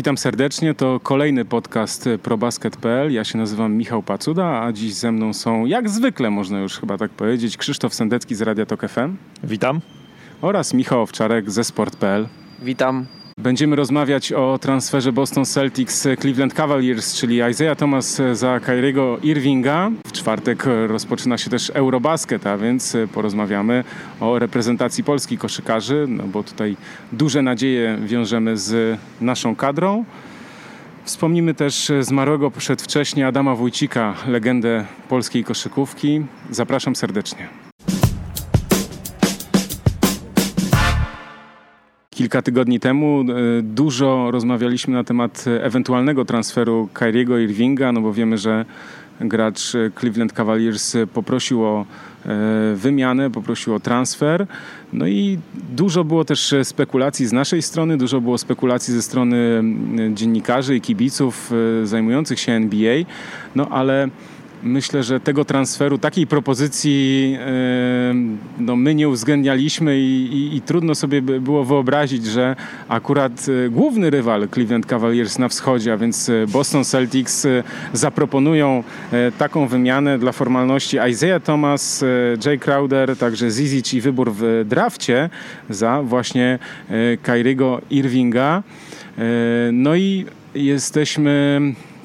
Witam serdecznie, to kolejny podcast ProBasket.pl. Ja się nazywam Michał Pacuda, a dziś ze mną są, jak zwykle można już chyba tak powiedzieć, Krzysztof Sendecki z Radia Tok FM. Witam. Oraz Michał Owczarek ze Sport.pl. Witam. Będziemy rozmawiać o transferze Boston Celtics Cleveland Cavaliers, czyli Isaiah Thomas za Kyriego Irvinga. W czwartek rozpoczyna się też Eurobasket, a więc porozmawiamy o reprezentacji Polski koszykarzy, no bo tutaj duże nadzieje wiążemy z naszą kadrą. Wspomnimy też zmarłego przedwcześnie Adama Wójcika, legendę polskiej koszykówki. Zapraszam serdecznie. Kilka tygodni temu e, dużo rozmawialiśmy na temat ewentualnego transferu Kyriego Irvinga, no bo wiemy, że gracz Cleveland Cavaliers poprosił o e, wymianę, poprosił o transfer. No i dużo było też spekulacji z naszej strony, dużo było spekulacji ze strony dziennikarzy i kibiców e, zajmujących się NBA, no ale Myślę, że tego transferu, takiej propozycji no, my nie uwzględnialiśmy i, i, i, trudno sobie było wyobrazić, że akurat e, główny rywal Cleveland Cavaliers na wschodzie, a więc e, Boston Celtics e, zaproponują taką wymianę dla formalności Isaiah Thomas, Jay Crowder, także Zizic i wybór w drafcie za właśnie Kyriego Irvinga. No i jesteśmy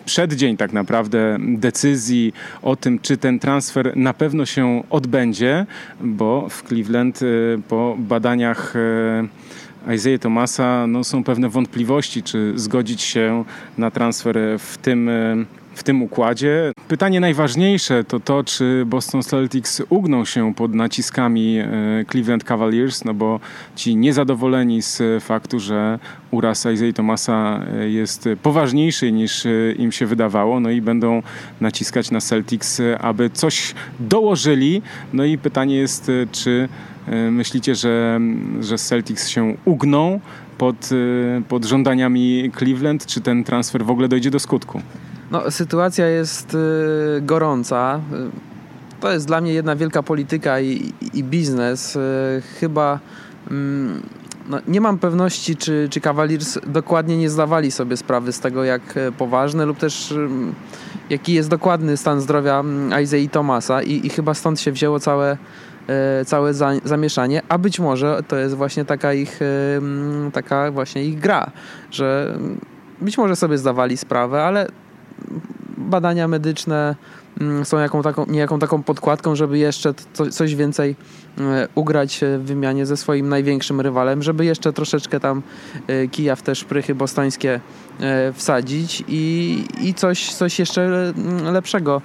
przeddzień tak naprawdę decyzji o tym, czy ten transfer na pewno się odbędzie, bo w Cleveland y, po badaniach y, Isaiah Thomasa no, są pewne wątpliwości, czy zgodzić się na transfer w tym y, w tym układzie. Pytanie najważniejsze to to, czy Boston Celtics ugną się pod naciskami e, Cleveland Cavaliers, no bo ci niezadowoleni z faktu, że uraz Isaiah Thomasa e, jest poważniejszy niż e, im się wydawało, no i będą naciskać na Celtics, aby coś dołożyli. No i pytanie jest, czy myślicie, że, że Celtics się ugną pod, pod żądaniami Cleveland, czy ten transfer w ogóle dojdzie do skutku? No, sytuacja jest y, gorąca. To jest dla mnie jedna wielka polityka i, i biznes. Y, chyba mm, no, nie mam pewności, czy, czy Cavaliers dokładnie nie zdawali sobie sprawy z tego, jak e, poważny lub też mm, jaki jest dokładny stan zdrowia mm, Isaiah Thomasa i, i chyba stąd się wzięło całe, e, całe za, zamieszanie, a być może to jest właśnie taka ich, e, taka właśnie ich gra, że być może sobie zdawali sprawę, ale badania medyczne mm, są jaką taką, niejaką taką podkładką, żeby jeszcze coś więcej e, ugrać w wymianie ze swoim największym rywalem, żeby jeszcze troszeczkę tam e, kija w te szprychy bostońskie e, wsadzić i, i coś, coś jeszcze mm, lepszego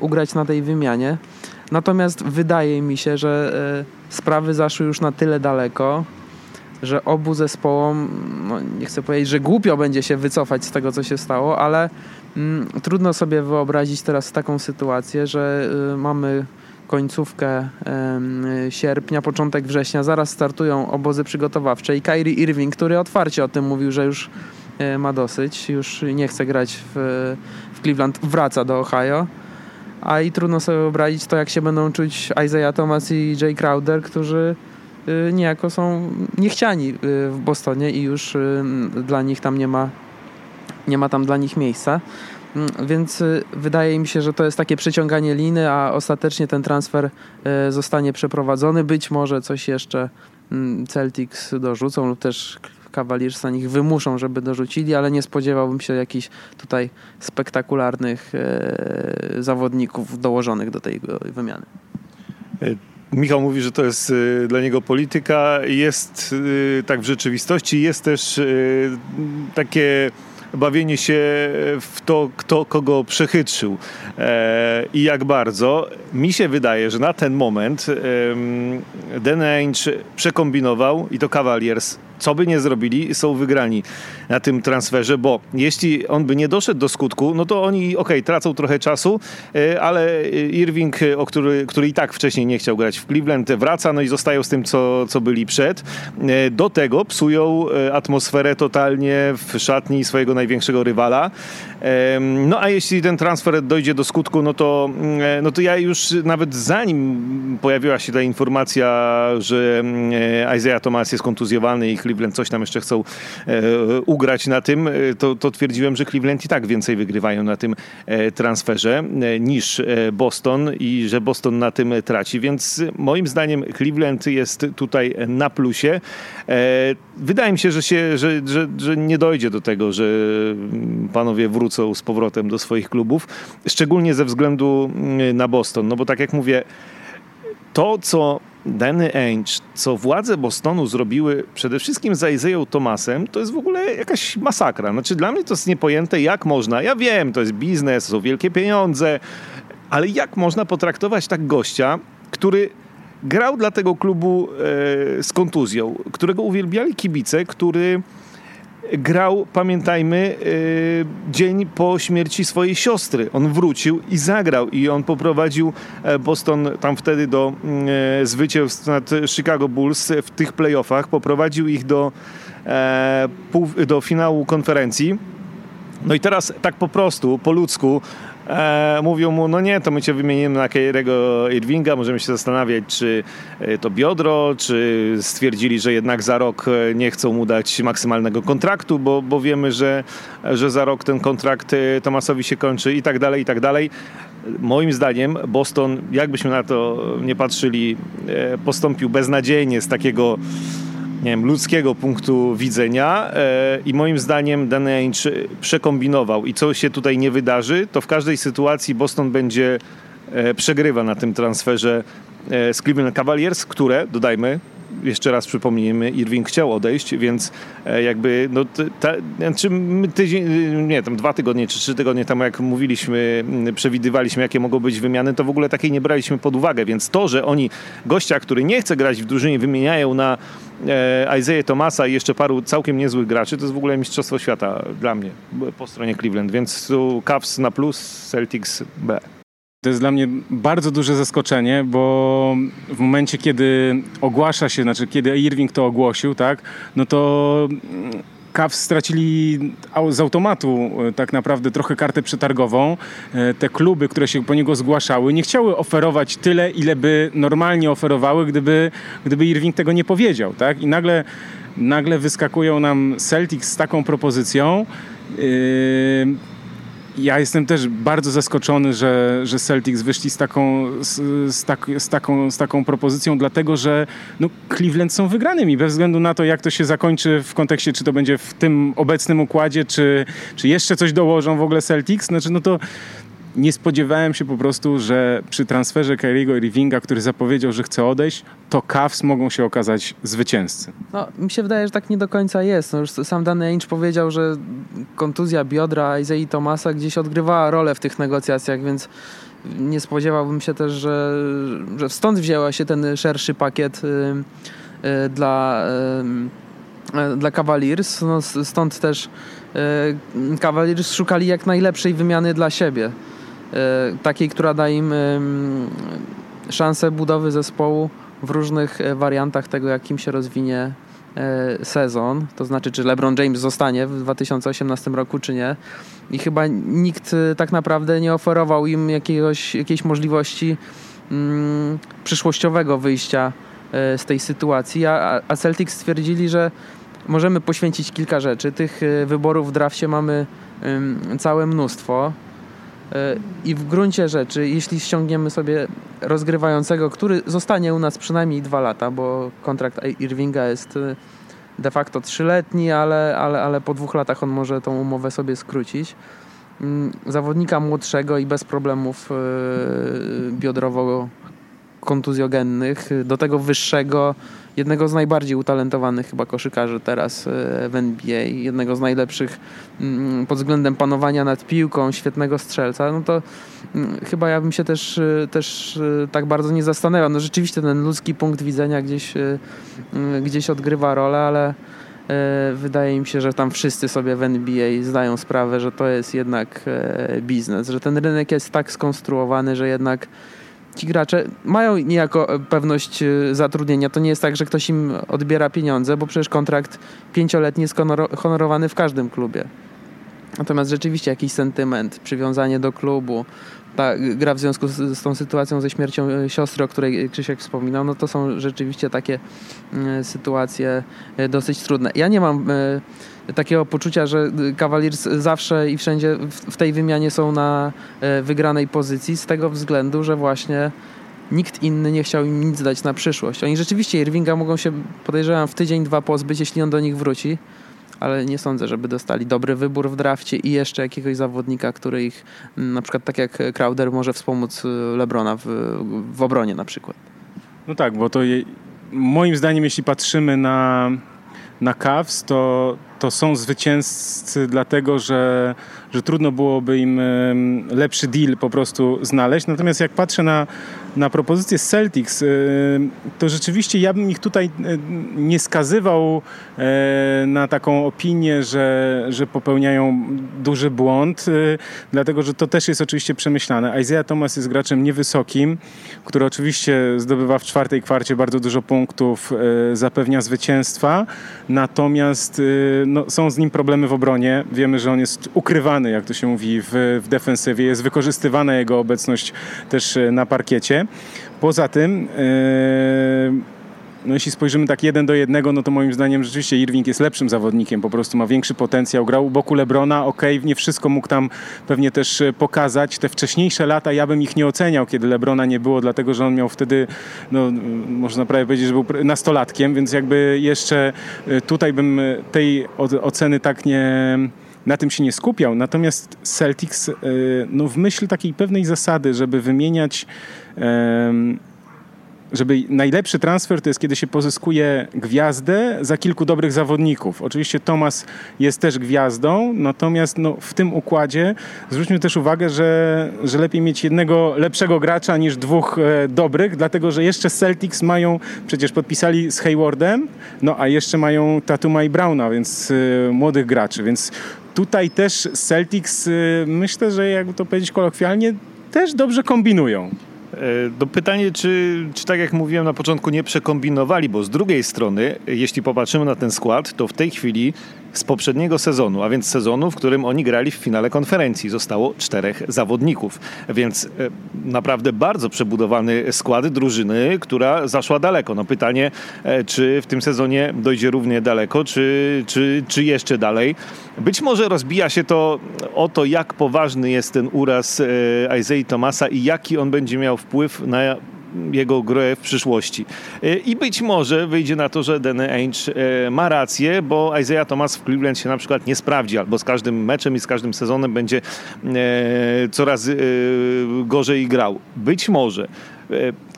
ugrać na tej wymianie. Natomiast wydaje mi się, że sprawy zaszły już na tyle daleko, że obu zespołom, no nie chcę powiedzieć, że głupio będzie się wycofać z tego, co się stało, ale trudno sobie wyobrazić teraz taką sytuację, że y, mamy końcówkę sierpnia, początek września, zaraz startują obozy przygotowawcze i Kyrie Irving, który otwarcie o tym mówił, że już y, ma dosyć, już nie chce grać w, w Cleveland, wraca do Ohio. A i trudno sobie wyobrazić to, jak się będą czuć Isaiah Thomas i Jay Crowder, którzy Y, niejako są niechciani y, w Bostonie i już dla nich tam nie ma, nie ma tam dla nich miejsca. Mm, więc wydaje mi się, że to jest takie przeciąganie liny, a ostatecznie ten transfer zostanie przeprowadzony. Być może coś jeszcze mm, Celtics dorzucą lub też Cavaliers na nich wymuszą, żeby dorzucili, ale nie spodziewałbym się jakichś tutaj spektakularnych zawodników dołożonych do tej wymiany. Michał mówi, że to jest y, dla niego polityka. Jest y, tak w rzeczywistości, jest też y, takie bawienie się w to, kto kogo przechytrzył e, i jak bardzo. Mi się wydaje, że na ten moment e, Ainge przekombinował i to Cavaliers co by nie zrobili, są wygrani na tym transferze, bo jeśli on by nie doszedł do skutku, no to oni, ok, tracą trochę czasu, e, ale Irving, o który, który i tak wcześniej nie chciał grać w Cleveland, wraca, no i zostają z tym, co, co byli przed. Do tego psują atmosferę totalnie w szatni swojego największego rywala. No a jeśli ten transfer dojdzie do skutku, no to, mm, no to ja już nawet zanim pojawiła się ta informacja, że Isaiah Thomas jest kontuzjowany i Cleveland coś tam jeszcze chcą ugrać na tym, to, to twierdziłem, że Cleveland i tak więcej wygrywają na tym transferze niż Boston i że Boston na tym traci, więc moim zdaniem Cleveland jest tutaj na plusie. E, wydaje mi się, że, się że, że, że nie dojdzie do tego, że panowie wrócą z powrotem do swoich klubów, szczególnie ze względu mm, na Boston, no bo tak jak mówię, to co Danny Ainge, co władze Bostonu zrobiły przede wszystkim za Isaiah Thomasem, to jest w ogóle jakaś masakra. Znaczy dla mnie to jest niepojęte, jak można, ja wiem, to jest biznes, to są wielkie pieniądze, ale jak można potraktować tak gościa, który grał dla tego klubu e, z kontuzją, którego uwielbiali kibice, który grał, pamiętajmy, e, dzień po śmierci swojej siostry. On wrócił i zagrał i on poprowadził e, Boston tam wtedy do e, zwycięstw nad Chicago Bulls w tych playoffach. Poprowadził ich do, do finału konferencji. No i teraz tak po prostu, po ludzku, e, mówią mu, no nie, to my cię wymienimy na Kyriego Irvinga, możemy się zastanawiać, czy e, to biodro, czy stwierdzili, że jednak za rok e, nie chcą mu dać maksymalnego kontraktu, bo, bo wiemy, że, że za rok ten kontrakt e, Tomasowi się kończy i tak dalej, i tak dalej. Moim zdaniem Boston, jakbyśmy na to nie patrzyli, postąpił beznadziejnie z takiego nie wiem, ludzkiego punktu widzenia e, i moim zdaniem Ainge przekombinował. I co się tutaj nie wydarzy, to w każdej sytuacji Boston będzie e, przegrywa na tym transferze e, z Cleveland Cavaliers, które, dodajmy, jeszcze raz przypomnijmy, Irving chciał odejść, więc e, jakby no, ta, znaczy tydzień, nie tam dwa tygodnie czy trzy tygodnie temu jak mówiliśmy, przewidywaliśmy jakie mogą być wymiany, to w ogóle takiej nie braliśmy pod uwagę, więc to, że oni gościa, który nie chce grać w drużynie wymieniają na e, Isaiah Thomasa i jeszcze paru całkiem niezłych graczy, to jest w ogóle mistrzostwo świata dla mnie po stronie Cleveland, więc tu Cavs na plus, Celtics B. To jest dla mnie bardzo duże zaskoczenie, bo w momencie, kiedy ogłasza się, znaczy kiedy Irving to ogłosił, tak, no to Cavs stracili z automatu e, tak naprawdę trochę kartę przetargową. E, te kluby, które się po niego zgłaszały, nie chciały oferować tyle, ile by normalnie oferowały, gdyby, gdyby Irving tego nie powiedział. Tak? I nagle, nagle wyskakują nam Celtics z taką propozycją. Yy, ja jestem też bardzo zaskoczony, że, że Celtics wyszli z taką, z, z, tak, z, taką, z taką propozycją, dlatego że no, Cleveland są wygranymi, bez względu na to, jak to się zakończy w kontekście, czy to będzie w tym obecnym układzie, czy, czy jeszcze coś dołożą w ogóle Celtics. Znaczy, no to nie spodziewałem się po prostu, że przy transferze Kyriego Irvinga, który zapowiedział, że chce odejść, to Cavs mogą się okazać zwycięzcy. No, mi się wydaje, że tak nie do końca jest. No, już sam Danny Ainge powiedział, że kontuzja biodra Isaiah Thomasa gdzieś odgrywała rolę w tych negocjacjach, więc nie spodziewałbym się też, że, że stąd wzięła się ten szerszy pakiet y, y, dla, y, dla Cavaliers. No, stąd też Cavaliers szukali jak najlepszej wymiany dla siebie. E, takiej, która da im szansę budowy zespołu w różnych e, wariantach tego, jakim się rozwinie e, sezon, to znaczy czy LeBron James zostanie w 2018 roku, czy nie. I chyba nikt tak naprawdę nie oferował im jakiegoś, jakiejś możliwości mm, przyszłościowego wyjścia z tej sytuacji, a, a Celtics stwierdzili, że możemy poświęcić kilka rzeczy. Tych wyborów w drafcie mamy całe mnóstwo. I w gruncie rzeczy, jeśli ściągniemy sobie rozgrywającego, który zostanie u nas przynajmniej dwa lata, bo kontrakt Irvinga jest y, de facto trzyletni, ale, ale, ale po dwóch latach on może tą umowę sobie skrócić. Mm, zawodnika młodszego i bez problemów y, biodrowo kontuzjogennych, do tego wyższego, jednego z najbardziej utalentowanych chyba koszykarzy teraz e, w NBA, jednego z najlepszych mm, pod względem panowania nad piłką, świetnego strzelca, no to mm, chyba ja bym się też, e, też e, tak bardzo nie zastanawiał. No rzeczywiście ten ludzki punkt widzenia gdzieś, mm, gdzieś odgrywa rolę, ale wydaje mi się, że tam wszyscy sobie w NBA zdają sprawę, że to jest jednak biznes, że ten rynek jest tak skonstruowany, że jednak ci gracze mają niejako e, pewność e, zatrudnienia. To nie jest tak, że ktoś im odbiera pieniądze, bo przecież kontrakt pięcioletni jest honorowany w każdym klubie. Natomiast rzeczywiście jakiś sentyment, przywiązanie do klubu, ta gra w związku z, z, tą sytuacją ze śmiercią e, siostry, o której Krzysiek wspominał, no to są rzeczywiście takie y, sytuacje y, dosyć trudne. Ja nie mam y, takiego poczucia, że Cavaliers zawsze i wszędzie w, w tej wymianie są na wygranej pozycji z tego względu, że właśnie nikt inny nie chciał im nic dać na przyszłość. Oni rzeczywiście Irvinga mogą się, podejrzewam, w tydzień, dwa pozbyć, jeśli on do nich wróci ale nie sądzę, żeby dostali dobry wybór w drafcie i jeszcze jakiegoś zawodnika, który ich, mm, na przykład tak jak Crowder, może wspomóc y, Lebrona w, w obronie na przykład. No tak, bo to je, moim zdaniem, jeśli patrzymy na, na Cavs, to, to są zwycięzcy dlatego, że, że trudno byłoby im lepszy deal po prostu znaleźć. Natomiast jak patrzę na, na propozycję Celtics, to rzeczywiście ja bym ich tutaj nie skazywał e, na taką opinię, że, że popełniają duży błąd, e, dlatego że to też jest oczywiście przemyślane. Isaiah Thomas jest graczem niewysokim, który oczywiście zdobywa w czwartej kwarcie bardzo dużo punktów, e, zapewnia zwycięstwa, natomiast no, są z nim problemy w obronie. Wiemy, że on jest ukrywany, jak to się mówi, w, w defensywie. Jest wykorzystywana jego obecność też e, na parkiecie. Poza tym yy, no jeśli spojrzymy tak jeden do jednego, no to moim zdaniem rzeczywiście Irving jest lepszym zawodnikiem, po prostu ma większy potencjał. Grał u boku Lebrona, ok, nie wszystko mógł tam pewnie też e, pokazać. Te wcześniejsze lata ja bym ich nie oceniał, kiedy Lebrona nie było, dlatego że on miał wtedy, no można prawie powiedzieć, że był nastolatkiem, więc jakby jeszcze e, tutaj bym e, tej oceny tak nie na tym się nie skupiał. Natomiast Celtics, no w myśl takiej pewnej zasady, żeby wymieniać żeby najlepszy transfer to jest, kiedy się pozyskuje gwiazdę za kilku dobrych zawodników. Oczywiście Thomas jest też gwiazdą, natomiast no, w tym układzie zwróćmy też uwagę, że, że lepiej mieć jednego lepszego gracza niż dwóch e, dobrych, dlatego że jeszcze Celtics mają, przecież podpisali z Haywardem, no a jeszcze mają Tatuma i Browna, więc e, młodych graczy, więc tutaj też Celtics, e, myślę, że jakby to powiedzieć kolokwialnie, też dobrze kombinują. E, do pytanie, czy, czy tak jak mówiłem na początku, nie przekombinowali, bo z drugiej strony, jeśli popatrzymy na ten skład, to w tej chwili z poprzedniego sezonu, a więc sezonu, w którym oni grali w finale konferencji. Zostało czterech zawodników, więc e, naprawdę bardzo przebudowany skład drużyny, która zaszła daleko. No pytanie, e, czy w tym sezonie dojdzie równie daleko, czy, czy, czy jeszcze dalej. Być może rozbija się to o to, jak poważny jest ten uraz e, Isaiah Thomasa i jaki on będzie miał wpływ na jego grę w przyszłości. E, I być może wyjdzie na to, że Danny Ainge e, ma rację, bo Isaiah Thomas w Cleveland się na przykład nie sprawdzi, albo z każdym meczem i z każdym sezonem będzie e, coraz gorzej grał. Być może.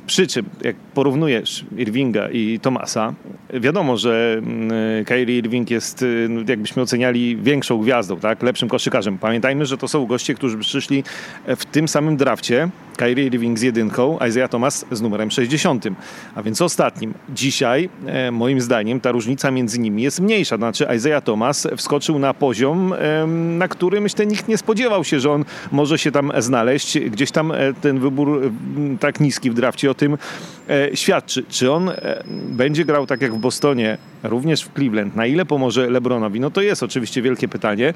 Przy czym, jak porównujesz Irvinga i Tomasa, wiadomo, że mm, Kyrie Irving jest, no, jakbyśmy oceniali, większą gwiazdą, tak? lepszym koszykarzem. Pamiętajmy, że to są goście, którzy przyszli w tym samym drafcie. Kyrie Irving z jedynką, Isaiah Thomas z numerem 60, a więc ostatnim. Dzisiaj, e, moim zdaniem, ta różnica między nimi jest mniejsza. Znaczy, Isaiah Thomas wskoczył na poziom, na który myślę nikt nie spodziewał się, że on może się tam znaleźć. Gdzieś tam e, ten wybór tak niski w drafcie o tym e, świadczy. Czy on będzie grał tak jak w Bostonie, również w Cleveland? Na ile pomoże LeBronowi? No to jest oczywiście wielkie pytanie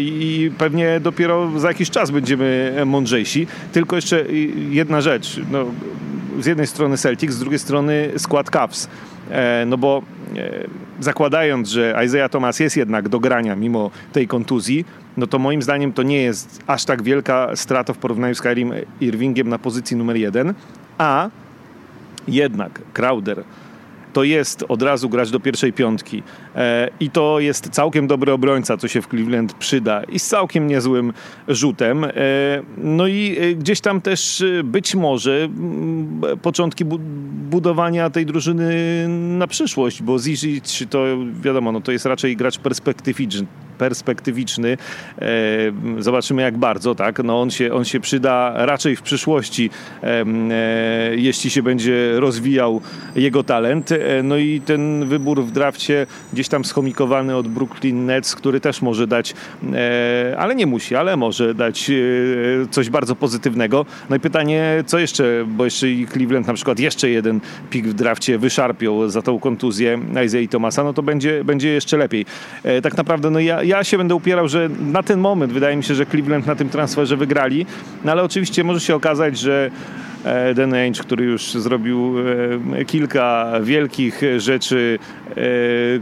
i pewnie dopiero za jakiś czas będziemy mądrzejsi. Tylko jeszcze jedna rzecz. No, z jednej strony Celtics, z drugiej strony skład Cavs. E, no bo e, zakładając, że Isaiah Thomas jest jednak do grania mimo tej kontuzji, no to moim zdaniem to nie jest aż tak wielka strata w porównaniu z Kyrie Irvingiem na pozycji numer jeden, a jednak Crowder to jest od razu grać do pierwszej piątki. E, I to jest całkiem dobry obrońca, co się w Cleveland przyda i z całkiem niezłym rzutem. E, no i e, gdzieś tam też być może początki budowania tej drużyny na przyszłość, bo Zizic to wiadomo, no to jest raczej gracz perspektywiczny, perspektywiczny. Zobaczymy jak bardzo, tak? No on się, on się przyda raczej w przyszłości, jeśli się będzie rozwijał jego talent. No i ten wybór w drafcie gdzieś tam schomikowany od Brooklyn Nets, który też może dać, e, ale nie musi, ale może dać e, coś bardzo pozytywnego. No i pytanie, co jeszcze, bo jeszcze i Cleveland na przykład jeszcze jeden pik w drafcie wyszarpią za tą kontuzję Isaiah Thomasa, no to będzie, będzie jeszcze lepiej. E, tak naprawdę no ja, ja się będę upierał, że na ten moment wydaje mi się, że Cleveland na tym transferze wygrali, no ale oczywiście może się okazać, że e, Dan Ainge, który już zrobił e, kilka wielkich rzeczy, e,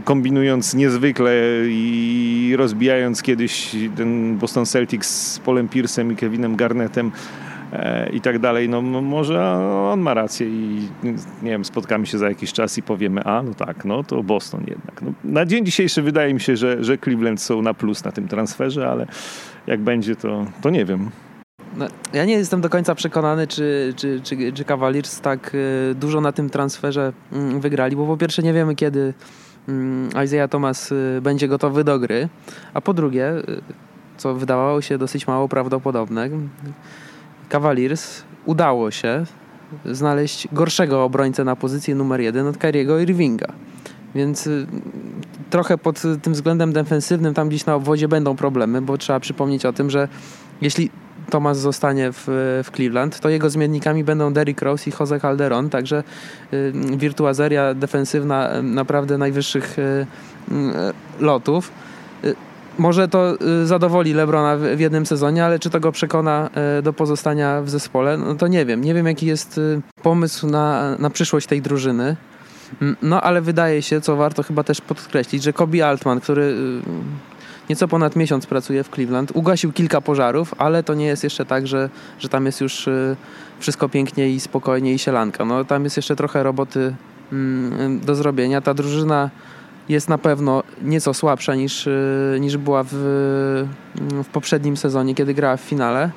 kombinując niezwykle i rozbijając kiedyś ten Boston Celtics z Polem Pierce'em i Kevinem Garnettem, i tak dalej, no może on ma rację i nie wiem, spotkamy się za jakiś czas i powiemy, a no tak, no to Boston jednak. No, na dzień dzisiejszy wydaje mi się, że, że Cleveland są na plus na tym transferze, ale jak będzie, to, to nie wiem. No, ja nie jestem do końca przekonany, czy, czy, czy, czy Cavaliers tak y, dużo na tym transferze mm, wygrali, bo po pierwsze nie wiemy, kiedy mm, Isaiah Thomas y, będzie gotowy do gry, a po drugie, co wydawało się dosyć mało prawdopodobne, Cavaliers udało się znaleźć gorszego obrońcę na pozycję numer jeden od Kyriego Irvinga. Więc y, trochę pod tym względem defensywnym tam gdzieś na obwodzie będą problemy, bo trzeba przypomnieć o tym, że jeśli Thomas zostanie w, w Cleveland, to jego zmiennikami będą Derrick Rose i Jose Calderon, także y, wirtuazeria defensywna y, naprawdę najwyższych y, y, lotów. Może to y, zadowoli Lebrona w jednym sezonie, ale czy to go przekona y, do pozostania w zespole, no to nie wiem. Nie wiem, jaki jest y, pomysł na, na przyszłość tej drużyny. No, ale wydaje się, co warto chyba też podkreślić, że Kobe Altman, który nieco ponad miesiąc pracuje w Cleveland, ugasił kilka pożarów, ale to nie jest jeszcze tak, że, że tam jest już wszystko pięknie i spokojnie i sielanka. No, tam jest jeszcze trochę roboty mm, do zrobienia. Ta drużyna jest na pewno nieco słabsza niż, y, niż była w, w poprzednim sezonie, kiedy grała w finale.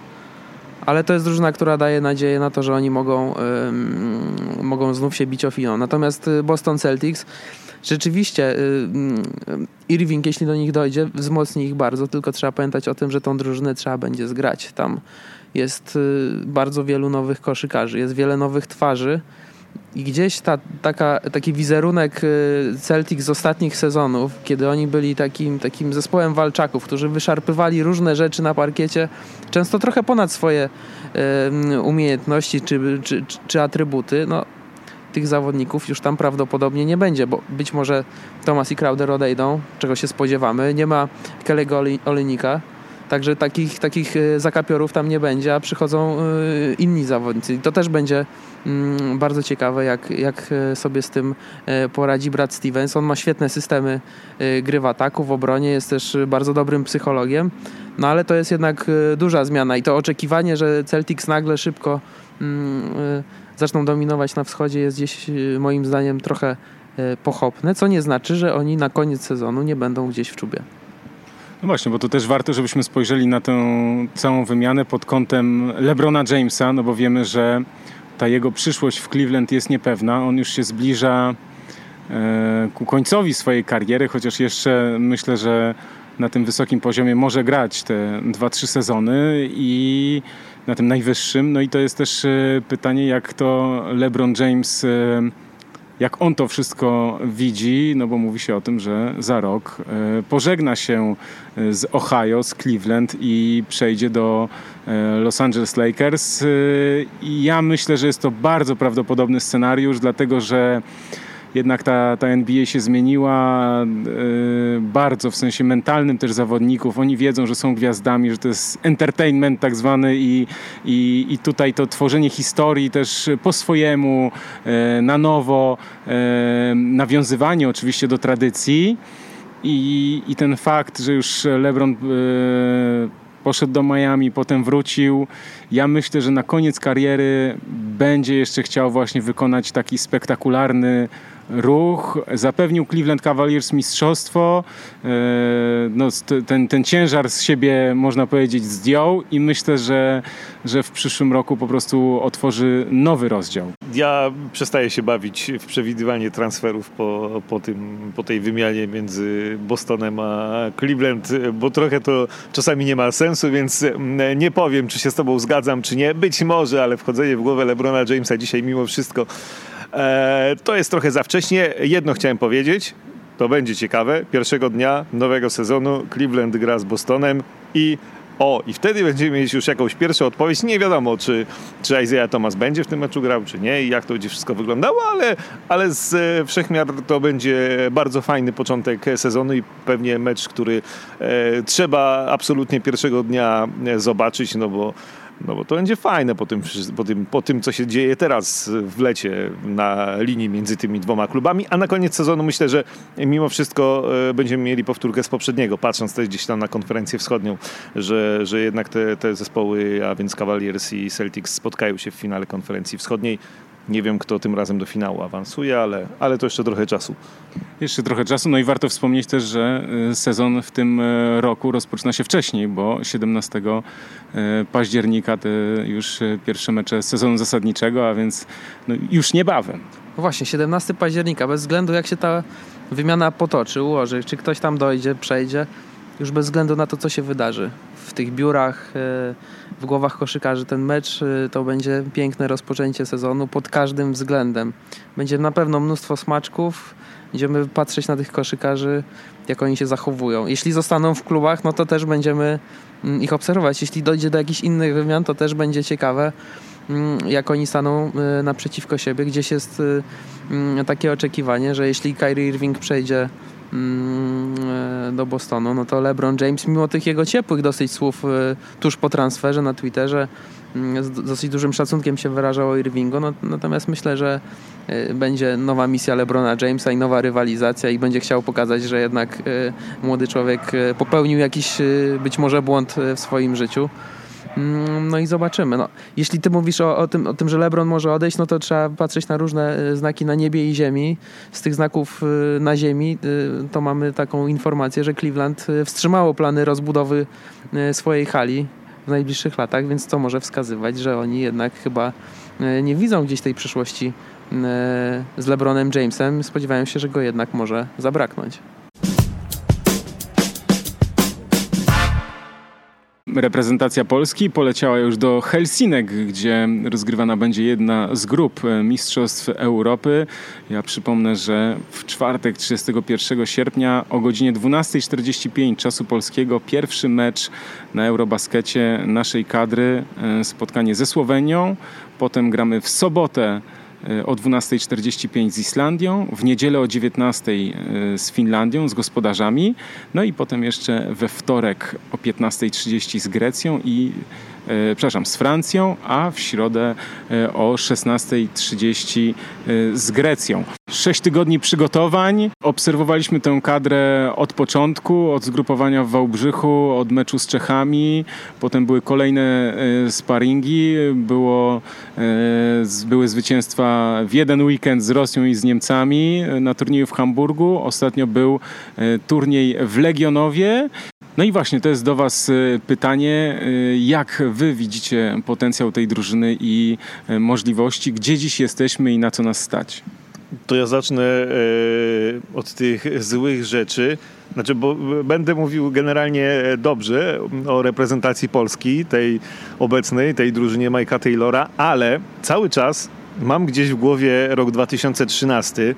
Ale to jest drużyna, która daje nadzieję na to, że oni mogą, mogą znów się bić o finał. Natomiast y, Boston Celtics rzeczywiście y, Irving, jeśli do nich dojdzie, wzmocni ich bardzo, tylko trzeba pamiętać o tym, że tą drużynę trzeba będzie zgrać. Tam jest bardzo wielu nowych koszykarzy, jest wiele nowych twarzy i gdzieś ta, taka, taki wizerunek y, Celtic z ostatnich sezonów, kiedy oni byli takim, takim zespołem walczaków, którzy wyszarpywali różne rzeczy na parkiecie, często trochę ponad swoje umiejętności czy, czy, czy atrybuty, no, tych zawodników już tam prawdopodobnie nie będzie, bo być może Thomas i Crowder odejdą, czego się spodziewamy. Nie ma Kelego Olinika, Także takich, takich y, zakapiorów tam nie będzie, a przychodzą inni zawodnicy. I to też będzie Mm, bardzo ciekawe, jak, jak e, sobie z tym e, poradzi brat Stevens. On ma świetne systemy e, gry w ataku, w obronie, jest też bardzo dobrym psychologiem, no ale to jest jednak duża zmiana i to oczekiwanie, że Celtics nagle szybko mm, zaczną dominować na wschodzie jest gdzieś moim zdaniem trochę pochopne, co nie znaczy, że oni na koniec sezonu nie będą gdzieś w czubie. No właśnie, bo to też warto, żebyśmy spojrzeli na tę całą wymianę pod kątem LeBrona Jamesa, no bo wiemy, że ta jego przyszłość w Cleveland jest niepewna. On już się zbliża e, ku końcowi swojej kariery, chociaż jeszcze myślę, że na tym wysokim poziomie może grać te 2-3 sezony i na tym najwyższym. No i to jest też e, pytanie, jak to LeBron James e, jak on to wszystko widzi, no bo mówi się o tym, że za rok e, pożegna się e, z Ohio, z Cleveland i przejdzie do e, Los Angeles Lakers. I ja myślę, że jest to bardzo prawdopodobny scenariusz, dlatego że jednak ta, ta NBA się zmieniła e, bardzo w sensie mentalnym też zawodników. Oni wiedzą, że są gwiazdami, że to jest entertainment tak zwany i, i, i tutaj to tworzenie historii też po swojemu, e, na nowo, e, nawiązywanie oczywiście do tradycji. I, I ten fakt, że już LeBron poszedł do Miami, potem wrócił. Ja myślę, że na koniec kariery będzie jeszcze chciał właśnie wykonać taki spektakularny ruch, zapewnił Cleveland Cavaliers mistrzostwo, e, no, ten, ten ciężar z siebie można powiedzieć zdjął i myślę, że, że w przyszłym roku po prostu otworzy nowy rozdział. Ja przestaję się bawić w przewidywanie transferów po, po, tym, po tej wymianie między Bostonem a Cleveland, bo trochę to czasami nie ma sensu, więc mm, nie powiem, czy się z tobą zgadzam, czy nie. Być może, ale wchodzenie w głowę LeBrona Jamesa dzisiaj mimo wszystko E, to jest trochę za wcześnie. Jedno chciałem powiedzieć. To będzie ciekawe. Pierwszego dnia nowego sezonu Cleveland gra z Bostonem i O, i wtedy będziemy mieć już jakąś pierwszą odpowiedź. Nie wiadomo, czy, czy Isaiah Thomas będzie w tym meczu grał, czy nie i jak to będzie wszystko wyglądało, ale, ale z e, wszechmiar to będzie bardzo fajny początek sezonu i pewnie mecz, który e, trzeba absolutnie pierwszego dnia e, zobaczyć, no bo no bo to będzie fajne po tym, po, tym, po tym, co się dzieje teraz w lecie na linii między tymi dwoma klubami. A na koniec sezonu myślę, że mimo wszystko e, będziemy mieli powtórkę z poprzedniego, patrząc też gdzieś tam na konferencję wschodnią, że, że jednak te, te zespoły, a więc Cavaliers i Celtics spotkają się w finale konferencji wschodniej. Nie wiem, kto tym razem do finału awansuje, ale, ale to jeszcze trochę czasu. Jeszcze trochę czasu. No i warto wspomnieć też, że y, sezon w tym y, roku rozpoczyna się wcześniej, bo 17 y, października te już pierwsze mecze sezonu zasadniczego, a więc no już niebawem. No właśnie, 17 października, bez względu jak się ta wymiana potoczy, ułoży, czy ktoś tam dojdzie, przejdzie, już bez względu na to, co się wydarzy w tych biurach, w głowach koszykarzy ten mecz y, to będzie piękne rozpoczęcie sezonu pod każdym względem. Będzie na pewno mnóstwo smaczków. Będziemy patrzeć na tych koszykarzy, jak oni się zachowują. Jeśli zostaną w klubach, no to też będziemy mm, ich obserwować. Jeśli dojdzie do jakichś innych wymian, to też będzie ciekawe, mm, jak oni staną y, naprzeciwko siebie. Gdzieś jest mm, takie oczekiwanie, że jeśli Kyrie Irving przejdzie e, do Bostonu, no to LeBron James, mimo tych jego ciepłych dosyć słów e, tuż po transferze na Twitterze, mm, z dosyć dużym szacunkiem się wyrażał o no, natomiast myślę, że e, będzie nowa misja LeBrona Jamesa i nowa rywalizacja i będzie chciał pokazać, że jednak młody człowiek popełnił jakiś być może błąd w swoim życiu. Mm, no i zobaczymy. No, jeśli ty mówisz o, o, tym, o tym, że LeBron może odejść, no to trzeba patrzeć na różne e, znaki na niebie i ziemi. Z tych znaków e, na ziemi e, to mamy taką informację, że Cleveland wstrzymało plany rozbudowy swojej hali w najbliższych latach, więc to może wskazywać, że oni jednak chyba nie widzą gdzieś tej przyszłości z LeBronem Jamesem. Spodziewają się, że go jednak może zabraknąć. Reprezentacja Polski poleciała już do Helsinek, gdzie rozgrywana będzie jedna z grup Mistrzostw Europy. Ja przypomnę, że w czwartek 31 sierpnia o godzinie 12.45 czasu polskiego pierwszy mecz na Eurobaskecie naszej kadry, e, spotkanie ze Słowenią. Potem gramy w sobotę E, o 12.45 z Islandią, w niedzielę o 19.00 e, z Finlandią, z gospodarzami, no i potem jeszcze we wtorek o 15.30 z Grecją i e, przepraszam, z Francją, a w środę o 16.30 z Grecją. Sześć tygodni przygotowań. Obserwowaliśmy tę kadrę od początku, od zgrupowania w Wałbrzychu, od meczu z Czechami. Potem były kolejne e, sparingi. Było, e, były zwycięstwa w jeden weekend z Rosją i z Niemcami na turnieju w Hamburgu. Ostatnio był e, turniej w Legionowie. No i właśnie, to jest do Was pytanie, jak Wy widzicie potencjał tej drużyny i możliwości, gdzie dziś jesteśmy i na co nas stać? To ja zacznę e, od tych złych rzeczy. Znaczy, bo będę mówił generalnie dobrze o reprezentacji Polski, tej obecnej, tej drużynie Majka Taylora, ale cały czas mam gdzieś w głowie rok 2013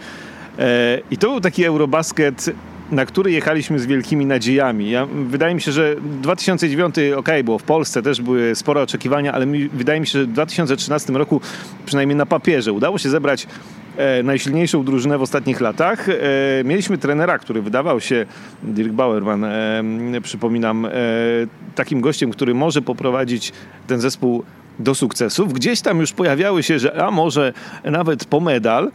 e, i to był taki Eurobasket na który jechaliśmy z wielkimi nadziejami. Ja, wydaje mi się, że 2009 ok, było w Polsce, też były spore oczekiwania, ale mi, wydaje mi się, że w 2013 roku, przynajmniej na papierze, udało się zebrać najsilniejszą drużynę w ostatnich latach. E, mieliśmy trenera, który wydawał się, Dirk Bauerman, e, przypominam, e, takim gościem, który może poprowadzić ten zespół do sukcesów. Gdzieś tam już pojawiały się, że a może nawet po medal,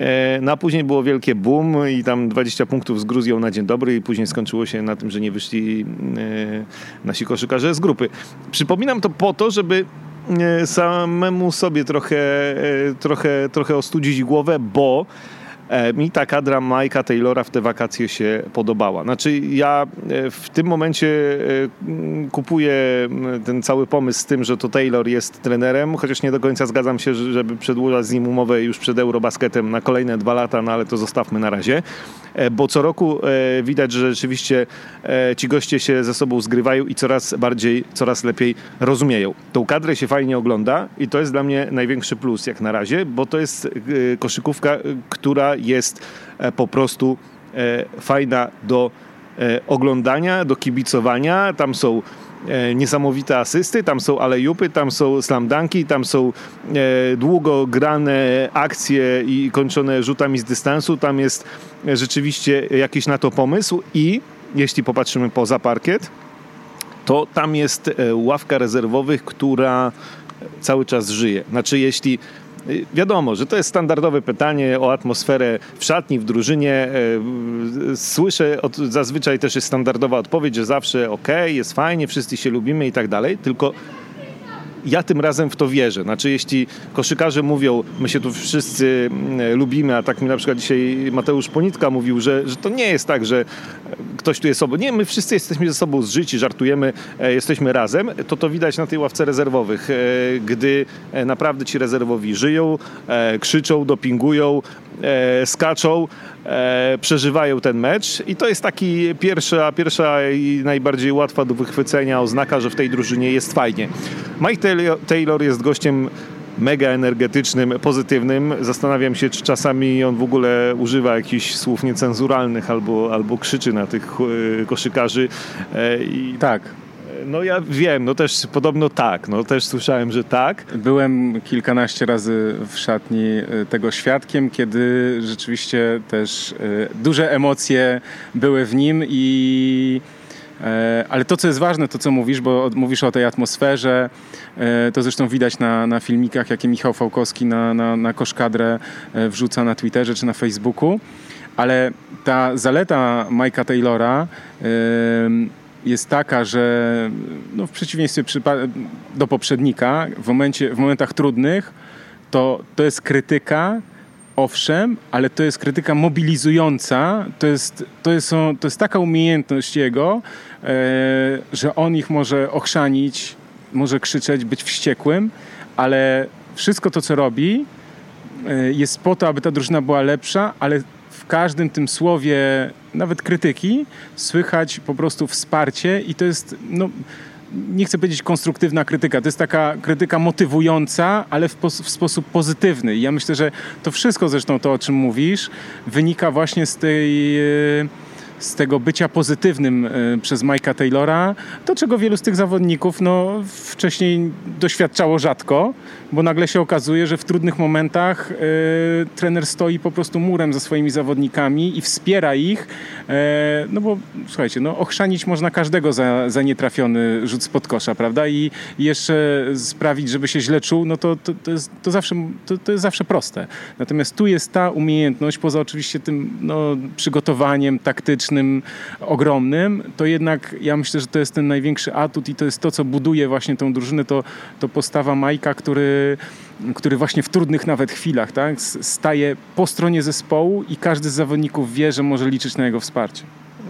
E, no później było wielkie boom i tam 20 punktów z Gruzją na dzień dobry i później skończyło się na tym, że nie wyszli e, nasi koszykarze z grupy. Przypominam to po to, żeby e, samemu sobie trochę, trochę, trochę ostudzić głowę, bo E, mi ta kadra Majka Taylora w te wakacje się podobała. Znaczy ja e, w tym momencie e, kupuję ten cały pomysł z tym, że to Taylor jest trenerem, chociaż nie do końca zgadzam się, żeby przedłużać z nim umowę już przed Eurobasketem na kolejne dwa lata, no ale to zostawmy na razie. Bo co roku widać, że rzeczywiście ci goście się ze sobą zgrywają i coraz bardziej, coraz lepiej rozumieją. Tą kadrę się fajnie ogląda i to jest dla mnie największy plus jak na razie, bo to jest koszykówka, która jest e, po prostu e, fajna do e, oglądania, do kibicowania. Tam są niesamowite asysty, tam są alejupy, tam są slamdanki, tam są długo grane akcje i kończone rzutami z dystansu, tam jest rzeczywiście jakiś na to pomysł i jeśli popatrzymy poza parkiet, to tam jest ławka rezerwowych, która cały czas żyje. Znaczy, jeśli Wiadomo, że to jest standardowe pytanie o atmosferę w szatni, w drużynie. E, słyszę, od, zazwyczaj też jest standardowa odpowiedź, że zawsze ok, jest fajnie, wszyscy się lubimy i tak dalej, tylko ja tym razem w to wierzę. Znaczy, jeśli koszykarze mówią, my się tu wszyscy mm, lubimy, a tak mi na przykład dzisiaj Mateusz Ponitka mówił, że, że to nie jest tak, że ktoś tu jest sobą. Nie, my wszyscy jesteśmy ze sobą zżyci, żartujemy, e, jesteśmy razem. To to widać na tej ławce rezerwowych, e, gdy e, naprawdę ci rezerwowi żyją, krzyczą, dopingują, skaczą, przeżywają ten mecz i to jest taki pierwsza, pierwsza i najbardziej łatwa do wychwycenia oznaka, że w tej drużynie jest fajnie. Mike Taylor jest gościem mega energetycznym, pozytywnym. Zastanawiam się, czy czasami on w ogóle używa jakichś słów niecenzuralnych albo, albo krzyczy na tych e, koszykarzy. E, I tak. No ja wiem, no też podobno tak, no też słyszałem, że tak. Byłem kilkanaście razy w szatni e, tego świadkiem, kiedy rzeczywiście też duże emocje były w nim i E, ale to, co jest ważne, to co mówisz, bo mówisz o tej atmosferze, e, to zresztą widać na, na filmikach, jakie Michał Fałkowski na, na, na koszkadrę e, wrzuca na Twitterze czy na Facebooku, ale ta zaleta Mike'a Taylora jest taka, że no w przeciwieństwie do poprzednika, w, momencie, w momentach trudnych, to, to jest krytyka, owszem, ale to jest krytyka mobilizująca, to jest, to jest, to jest taka umiejętność jego, e, że on ich może ochrzanić, może krzyczeć, być wściekłym, ale wszystko to, co robi, e, jest po to, aby ta drużyna była lepsza, ale w każdym tym słowie, nawet krytyki, słychać po prostu wsparcie i to jest, no, nie chcę powiedzieć konstruktywna krytyka, to jest taka krytyka motywująca, ale w, w, sposób pozytywny. I ja myślę, że to wszystko zresztą to, o czym mówisz, wynika właśnie z tej e, z tego bycia pozytywnym e, przez Mike'a Taylora, to czego wielu z tych zawodników no, wcześniej doświadczało rzadko, bo nagle się okazuje, że w trudnych momentach y, trener stoi po prostu murem za swoimi zawodnikami i wspiera ich, y, no bo słuchajcie, no, ochrzanić można każdego za, za nietrafiony rzut spod kosza, prawda? I jeszcze sprawić, żeby się źle czuł, no to, to, to, jest, to, zawsze, to, to jest zawsze proste. Natomiast tu jest ta umiejętność, poza oczywiście tym no, przygotowaniem taktycznym ogromnym, to jednak ja myślę, że to jest ten największy atut i to jest to, co buduje właśnie tą drużynę, to, to postawa Majka, który który właśnie w trudnych nawet chwilach tak, staje po stronie zespołu i każdy z zawodników wie, że może liczyć na jego wsparcie.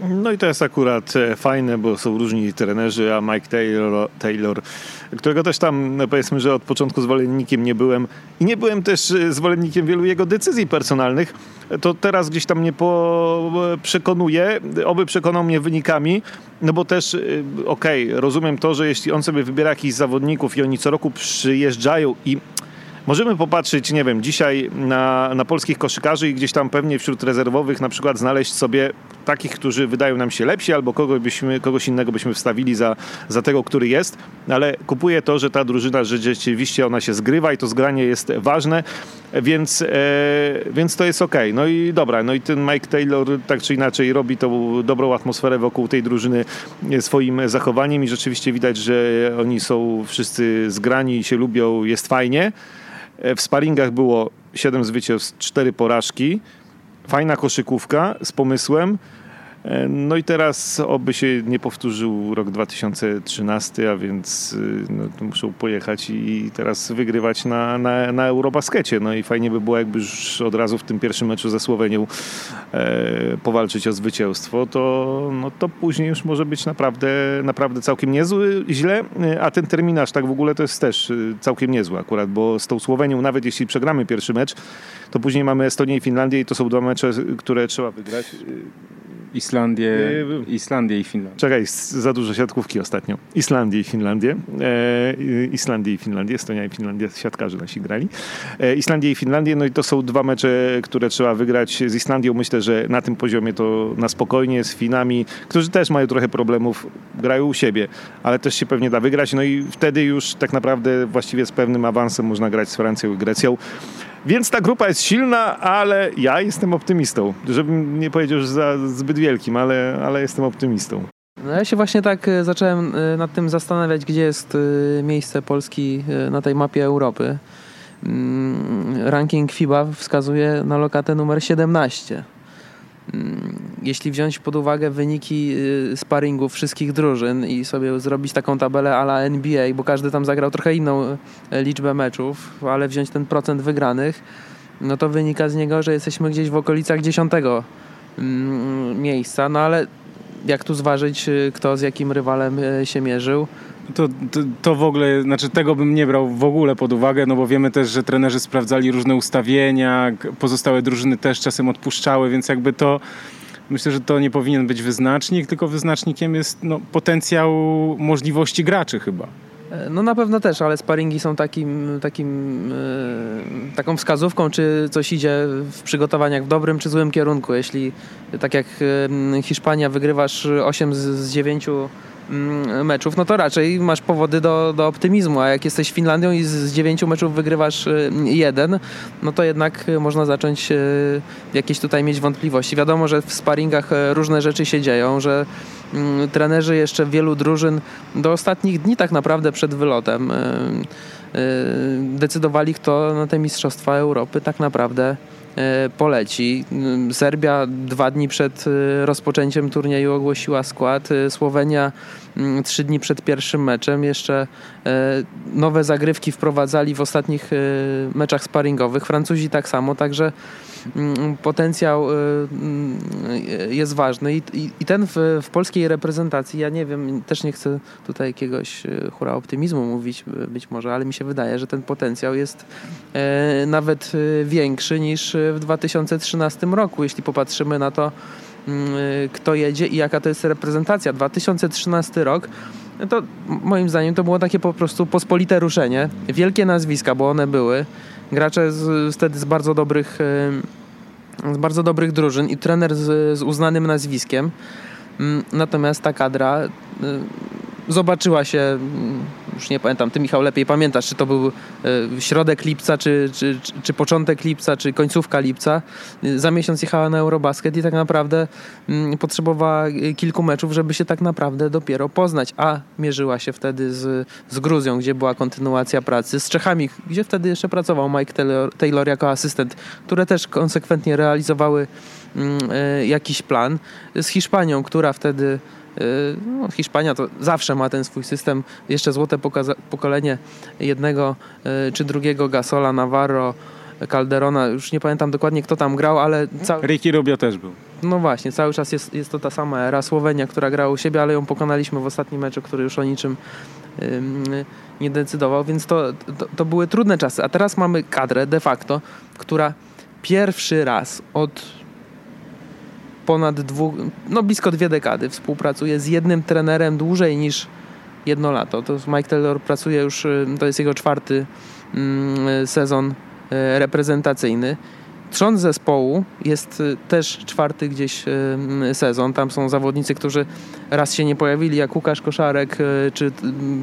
No i to jest akurat e, fajne, bo są różni trenerzy, a Mike Taylor, Taylor którego też tam powiedzmy, że od początku zwolennikiem nie byłem i nie byłem też e, zwolennikiem wielu jego decyzji personalnych, to teraz gdzieś tam mnie po, przekonuje, oby przekonał mnie wynikami, no bo też e, okej, okay, rozumiem to, że jeśli on sobie wybiera jakichś zawodników i oni co roku przyjeżdżają i Możemy popatrzeć, nie wiem, dzisiaj na, na polskich koszykarzy i gdzieś tam pewnie wśród rezerwowych na przykład znaleźć sobie takich, którzy wydają nam się lepsi, albo kogoś, byśmy, kogoś innego byśmy wstawili za, za tego, który jest, ale kupuję to, że ta drużyna, że rzeczywiście ona się zgrywa i to zgranie jest ważne, więc, e, więc to jest ok. No i dobra, no i ten Mike Taylor tak czy inaczej robi tą dobrą atmosferę wokół tej drużyny swoim zachowaniem i rzeczywiście widać, że oni są wszyscy zgrani i się lubią, jest fajnie. E, w sparingach było 7 zwycięstw, 4 porażki. Fajna koszykówka z pomysłem. E, no i teraz oby się nie powtórzył rok 2013, a więc y, no, muszą pojechać i teraz wygrywać na, na, na Eurobaskecie. No i fajnie by było, jakby już od razu w tym pierwszym meczu ze Słowenią e, powalczyć o zwycięstwo, to, no, to później już może być naprawdę, naprawdę całkiem niezły, źle, e, a ten terminarz tak w ogóle to jest też całkiem niezły akurat, bo z tą Słowenią, nawet jeśli przegramy pierwszy mecz, to później mamy Estonię i Finlandię i to są dwa mecze, które trzeba wygrać Islandię, Islandię i Finlandię. Czekaj, za dużo siatkówki ostatnio. Islandię i Finlandię. E, Islandię i Finlandię, Estonia i Finlandia, siatkarze nasi grali. E, Islandię i Finlandię, no i to są dwa mecze, które trzeba wygrać. Z Islandią myślę, że na tym poziomie to na spokojnie, z Finami, którzy też mają trochę problemów, grają u siebie, ale też się pewnie da wygrać. No i wtedy już tak naprawdę właściwie z pewnym awansem można grać z Francją i Grecją. Więc ta grupa jest silna, ale ja jestem optymistą. Żebym nie powiedział, że za zbyt wielkim, ale, ale jestem optymistą. No ja się właśnie tak e, zacząłem e, nad tym zastanawiać, gdzie jest e, miejsce Polski na tej mapie Europy. Mm, ranking FIBA wskazuje na lokatę numer 17. Mm, jeśli wziąć pod uwagę wyniki y, sparingów wszystkich drużyn i sobie zrobić taką tabelę ala NBA, bo każdy tam zagrał trochę inną y, liczbę meczów, ale wziąć ten procent wygranych, no to wynika z niego, że jesteśmy gdzieś w okolicach dziesiątego mm, miejsca, no ale jak tu zważyć, y, kto z jakim rywalem się mierzył? To, to, to, w ogóle, znaczy tego bym nie brał w ogóle pod uwagę, no bo wiemy też, że trenerzy sprawdzali różne ustawienia, pozostałe drużyny też czasem odpuszczały, więc jakby to myślę, że to nie powinien być wyznacznik, tylko wyznacznikiem jest no, potencjał możliwości graczy chyba. E, no na pewno też, ale sparingi są takim, takim, yy, taką wskazówką, czy coś idzie w przygotowaniach w dobrym czy złym kierunku. Jeśli tak jak yy, Hiszpania wygrywasz 8 z, z 9 Mm, meczów, no to raczej masz powody do, do optymizmu, a jak jesteś Finlandią i z, dziewięciu meczów wygrywasz y, jeden, no to jednak można zacząć y, jakieś tutaj mieć wątpliwości. Wiadomo, że w sparingach y, różne rzeczy się dzieją, że mm, trenerzy jeszcze wielu drużyn do ostatnich dni tak naprawdę przed wylotem decydowali, kto na te Mistrzostwa Europy tak naprawdę poleci. Mm, Serbia dwa dni przed e, rozpoczęciem turnieju ogłosiła skład. E, Słowenia mm, trzy dni przed pierwszym meczem. Jeszcze nowe zagrywki wprowadzali w ostatnich meczach sparingowych. Francuzi tak samo, także potencjał y, mm, jest ważny i, ten w, w, polskiej reprezentacji, ja nie wiem, też nie chcę tutaj jakiegoś y, hura optymizmu mówić y, być może, ale mi się wydaje, że ten potencjał jest e, nawet większy niż w 2013 roku, jeśli popatrzymy na to, mm, kto jedzie i jaka to jest reprezentacja. 2013 rok to moim zdaniem to było takie po prostu pospolite ruszenie. Wielkie nazwiska, bo one były gracze z, wtedy z bardzo dobrych z bardzo dobrych drużyn i trener z, z uznanym nazwiskiem. Mm, natomiast ta kadra zobaczyła się, mm, już nie pamiętam, ty Michał lepiej pamiętasz, czy to był e, środek lipca, czy, czy, czy, początek lipca, czy końcówka lipca. Za miesiąc jechała na Eurobasket i tak naprawdę mm, potrzebowała kilku meczów, żeby się tak naprawdę dopiero poznać. A mierzyła się wtedy z, z Gruzją, gdzie była kontynuacja pracy, z Czechami, gdzie wtedy jeszcze pracował Mike Taylor, Taylor jako asystent, które też konsekwentnie realizowały mm, e, jakiś plan. Z Hiszpanią, która wtedy no, Hiszpania to zawsze ma ten swój system. Jeszcze złote pokolenie jednego y, czy drugiego Gasola, Navarro, Calderona, już nie pamiętam dokładnie kto tam grał, ale... Cały... Ricky Rubio też był. No właśnie, cały czas jest, jest to ta sama era Słowenia, która grała u siebie, ale ją pokonaliśmy w ostatnim meczu, który już o niczym nie decydował, więc to, to, to były trudne czasy. A teraz mamy kadrę de facto, która pierwszy raz od ponad dwóch, no blisko dwie dekady współpracuje z jednym trenerem dłużej niż jedno lato. To Mike Taylor pracuje już, y, to jest jego czwarty mm, sezon y, reprezentacyjny. Trząs zespołu jest y, też czwarty gdzieś sezon. Tam są zawodnicy, którzy raz się nie pojawili, jak Łukasz Koszarek czy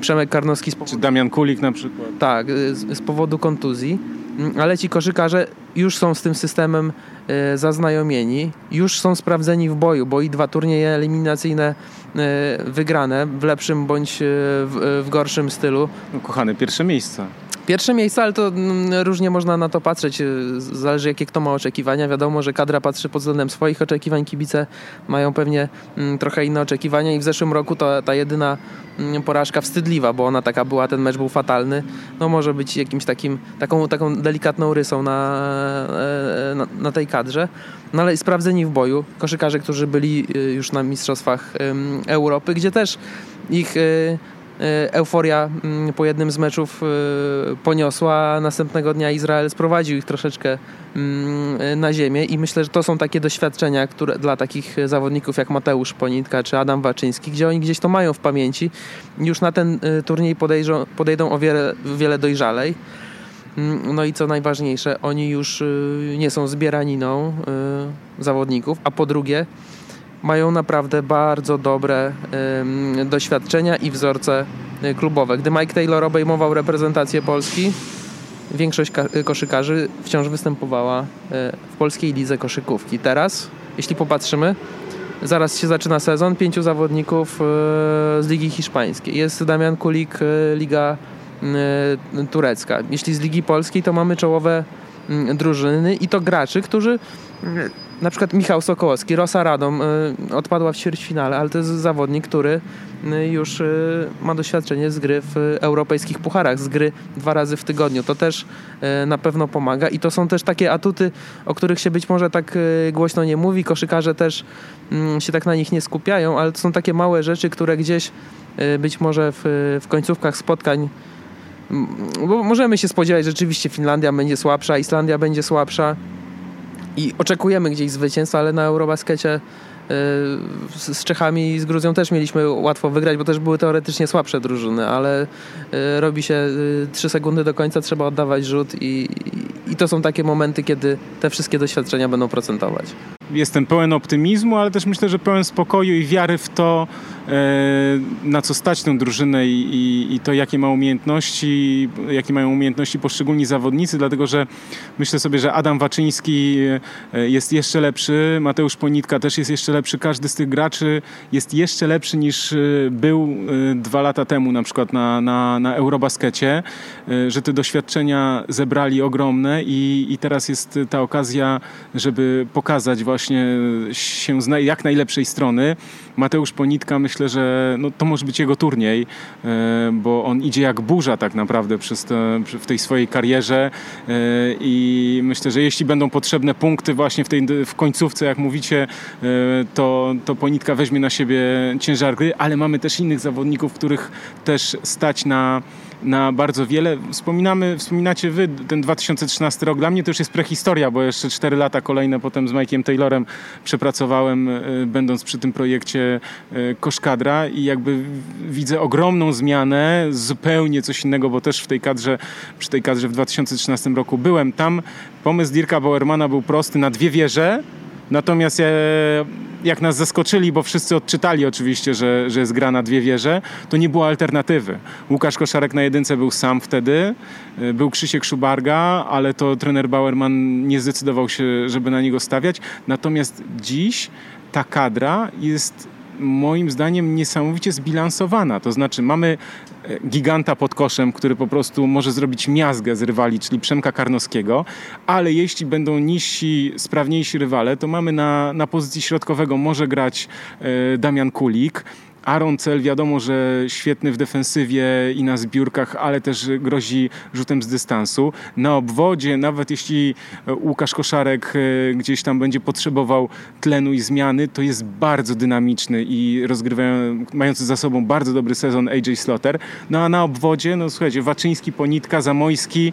Przemek Karnowski. Z powodu... Czy Damian Kulik na przykład. Tak, z, z powodu kontuzji. Mm, ale ci koszykarze już są z tym systemem e, zaznajomieni, już są sprawdzeni w boju, bo i dwa turnieje eliminacyjne e, wygrane w lepszym bądź e, w, gorszym stylu. No, kochane, pierwsze miejsca. Pierwsze miejsce, ale to mm, różnie można na to patrzeć. Zależy, jakie kto ma oczekiwania. Wiadomo, że kadra patrzy pod względem swoich oczekiwań. Kibice mają pewnie mm, trochę inne oczekiwania i w zeszłym roku to ta jedyna mm, porażka wstydliwa, bo ona taka była, ten mecz był fatalny. No może być jakimś takim, taką, taką delikatną rysą na, e, na, na tej kadrze. No ale sprawdzeni w boju. Koszykarze, którzy byli y, już na Mistrzostwach Europy, gdzie też ich y, euforia mm, po jednym z meczów poniosła, a następnego dnia Izrael sprowadził ich troszeczkę mm, na ziemię i myślę, że to są takie doświadczenia, które dla takich zawodników jak Mateusz Ponitka czy Adam Waczyński, gdzie oni gdzieś to mają w pamięci, już na ten turniej podejdą, podejdą o wiele, wiele dojrzalej. Mm, no i co najważniejsze, oni już y, nie są zbieraniną y, zawodników, a po drugie mają naprawdę bardzo dobre doświadczenia i wzorce y, klubowe. Gdy Mike Taylor obejmował reprezentację Polski, większość koszykarzy wciąż występowała w polskiej lidze koszykówki. Teraz, jeśli popatrzymy, zaraz się zaczyna sezon, pięciu zawodników z Ligi Hiszpańskiej. Jest Damian Kulik, Liga Y, turecka. Jeśli z Ligi Polskiej, to mamy czołowe mm, drużyny i to graczy, którzy y, na przykład Michał Sokołowski, Rosa Radom y, odpadła w ćwierćfinale, ale to jest zawodnik, który już ma doświadczenie z gry w europejskich pucharach, z gry dwa razy w tygodniu. To też na pewno pomaga i to są też takie atuty, o których się być może tak głośno nie mówi. Koszykarze też mm, się tak na nich nie skupiają, ale to są takie małe rzeczy, które gdzieś być może w, w końcówkach spotkań bo możemy się spodziewać, że rzeczywiście Finlandia będzie słabsza, Islandia będzie słabsza i oczekujemy gdzieś zwycięstwa, ale na Eurobaskecie y, z Czechami i z Gruzją też mieliśmy łatwo wygrać, bo też były teoretycznie słabsze drużyny, ale y, robi się 3 y, sekundy do końca, trzeba oddawać rzut i, i to są takie momenty, kiedy te wszystkie doświadczenia będą procentować. Jestem pełen optymizmu, ale też myślę, że pełen spokoju i wiary w to, E, na co stać tę drużynę i, i, i, to, jakie ma umiejętności, jakie mają umiejętności poszczególni zawodnicy, dlatego że myślę sobie, że Adam Waczyński e, jest jeszcze lepszy, Mateusz Ponitka też jest jeszcze lepszy, każdy z tych graczy jest jeszcze lepszy niż e, był dwa lata temu na przykład na, na, na Eurobaskecie, że te doświadczenia zebrali ogromne i, i teraz jest ta okazja, żeby pokazać właśnie się z jak najlepszej strony. Mateusz Ponitka myślę, że no, to może być jego turniej, e, bo on idzie jak burza tak naprawdę te, w tej swojej karierze e, i myślę, że jeśli będą potrzebne punkty właśnie w tej w końcówce, jak mówicie, e, to, to Ponitka weźmie na siebie ciężar gry, ale mamy też innych zawodników, których też stać na na bardzo wiele. Wspominamy, wspominacie wy ten 2013 rok. Dla mnie to już jest prehistoria, bo jeszcze 4 lata kolejne potem z Mike'iem Taylorem przepracowałem, e, będąc przy tym projekcie e, Koszkadra i jakby widzę ogromną zmianę, zupełnie coś innego, bo też w tej kadrze, przy tej kadrze w 2013 roku byłem. Tam pomysł Dirka Bauermana był prosty na dwie wieże, Natomiast e, jak nas zaskoczyli, bo wszyscy odczytali oczywiście, że, że jest gra na dwie wieże, to nie było alternatywy. Łukasz Koszarek na jedynce był sam wtedy, e, był Krzysiek Szubarga, ale to trener Bauerman nie zdecydował się, żeby na niego stawiać. Natomiast dziś ta kadra jest moim zdaniem niesamowicie zbilansowana. To znaczy mamy e, giganta pod koszem, który po prostu może zrobić miazgę z rywali, czyli Przemka Karnowskiego, ale jeśli będą niżsi, sprawniejsi rywale, to mamy na, na pozycji środkowego może grać e, Damian Kulik, Aaron Cel wiadomo, że świetny w defensywie i na zbiórkach, ale też grozi rzutem z dystansu. Na obwodzie, nawet jeśli Łukasz Koszarek e, gdzieś tam będzie potrzebował tlenu i zmiany, to jest bardzo dynamiczny i mający za sobą bardzo dobry sezon AJ Slotter. No a na obwodzie, no słuchajcie, Waczyński, Ponitka, Zamojski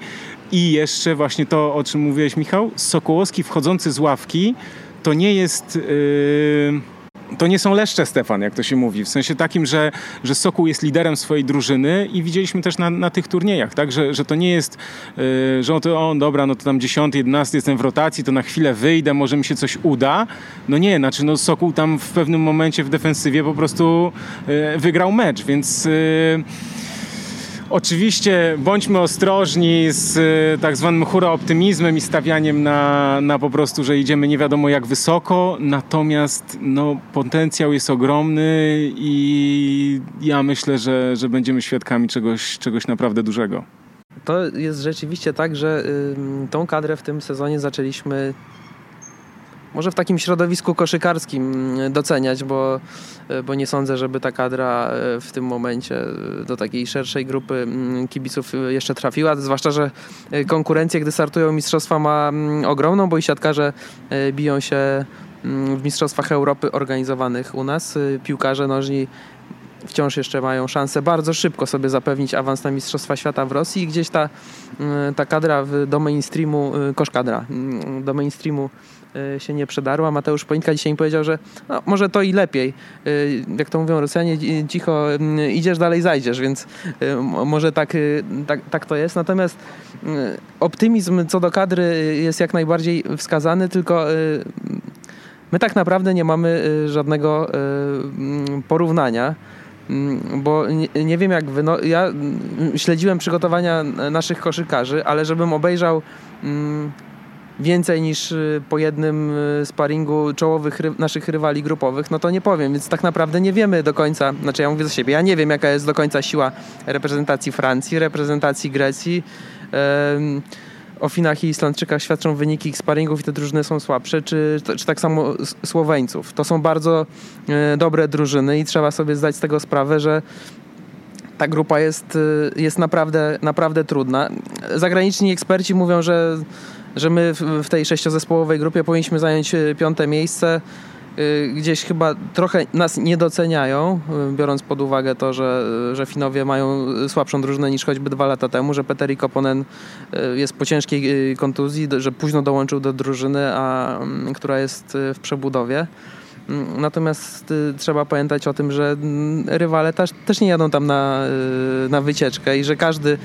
i jeszcze właśnie to, o czym mówiłeś Michał, Sokołowski wchodzący z ławki, to nie jest... Yy to nie są leszcze, Stefan, jak to się mówi. W sensie takim, że, że Sokół jest liderem swojej drużyny i widzieliśmy też na, na tych turniejach, tak? że, że to nie jest, yy, że on, to, o, dobra, no to tam 10, 11 jestem w rotacji, to na chwilę wyjdę, może mi się coś uda. No nie, znaczy no Sokół tam w pewnym momencie w defensywie po prostu yy, wygrał mecz, więc... Yy, Oczywiście bądźmy ostrożni z e, tak zwanym hura optymizmem i stawianiem na, na po prostu, że idziemy nie wiadomo jak wysoko, natomiast no, potencjał jest ogromny i ja myślę, że, że będziemy świadkami czegoś, czegoś naprawdę dużego. To jest rzeczywiście tak, że y, tą kadrę w tym sezonie zaczęliśmy może w takim środowisku koszykarskim mm, doceniać, bo, e, bo nie sądzę, żeby ta kadra e, w tym momencie e, do takiej szerszej grupy mm, kibiców jeszcze trafiła. Zwłaszcza, że konkurencję, gdy startują mistrzostwa, ma mm, ogromną, bo i siatkarze biją się w Mistrzostwach Europy organizowanych u nas. Piłkarze nożni wciąż jeszcze mają szansę bardzo szybko sobie zapewnić awans na Mistrzostwa Świata w Rosji i gdzieś ta, ta kadra do mainstreamu, koszkadra, do mainstreamu się nie przedarła. Mateusz Pońka dzisiaj mi powiedział, że no, może to i lepiej. Jak to mówią Rosjanie, cicho idziesz, dalej zajdziesz, więc może tak, tak, tak to jest. Natomiast optymizm co do kadry jest jak najbardziej wskazany, tylko my tak naprawdę nie mamy żadnego porównania. Bo nie, nie wiem jak wy. No, ja śledziłem przygotowania naszych koszykarzy, ale żebym obejrzał więcej niż y, po jednym y, sparingu czołowych ry naszych rywali grupowych, no to nie powiem, więc tak naprawdę nie wiemy do końca, znaczy ja mówię za siebie, ja nie wiem jaka jest do końca siła reprezentacji Francji, reprezentacji Grecji. Um, o Finach i Islandczykach świadczą wyniki ich sparingów i te drużyny są słabsze, czy, czy tak samo Słoweńców. To są bardzo e, dobre drużyny i trzeba sobie zdać z tego sprawę, że ta grupa jest, e, jest naprawdę, naprawdę trudna. Zagraniczni eksperci mówią, że że my w tej sześciozespołowej grupie powinniśmy zająć e, piąte miejsce. E, gdzieś chyba trochę nas nie doceniają, e, biorąc pod uwagę to, że, że Finowie mają słabszą drużynę niż choćby dwa lata temu, że Peteri Koponen jest po ciężkiej kontuzji, że późno dołączył do drużyny, a, mm, która jest w przebudowie. Natomiast trzeba pamiętać o tym, że mm, rywale też, też nie jadą tam na, na wycieczkę i że każdy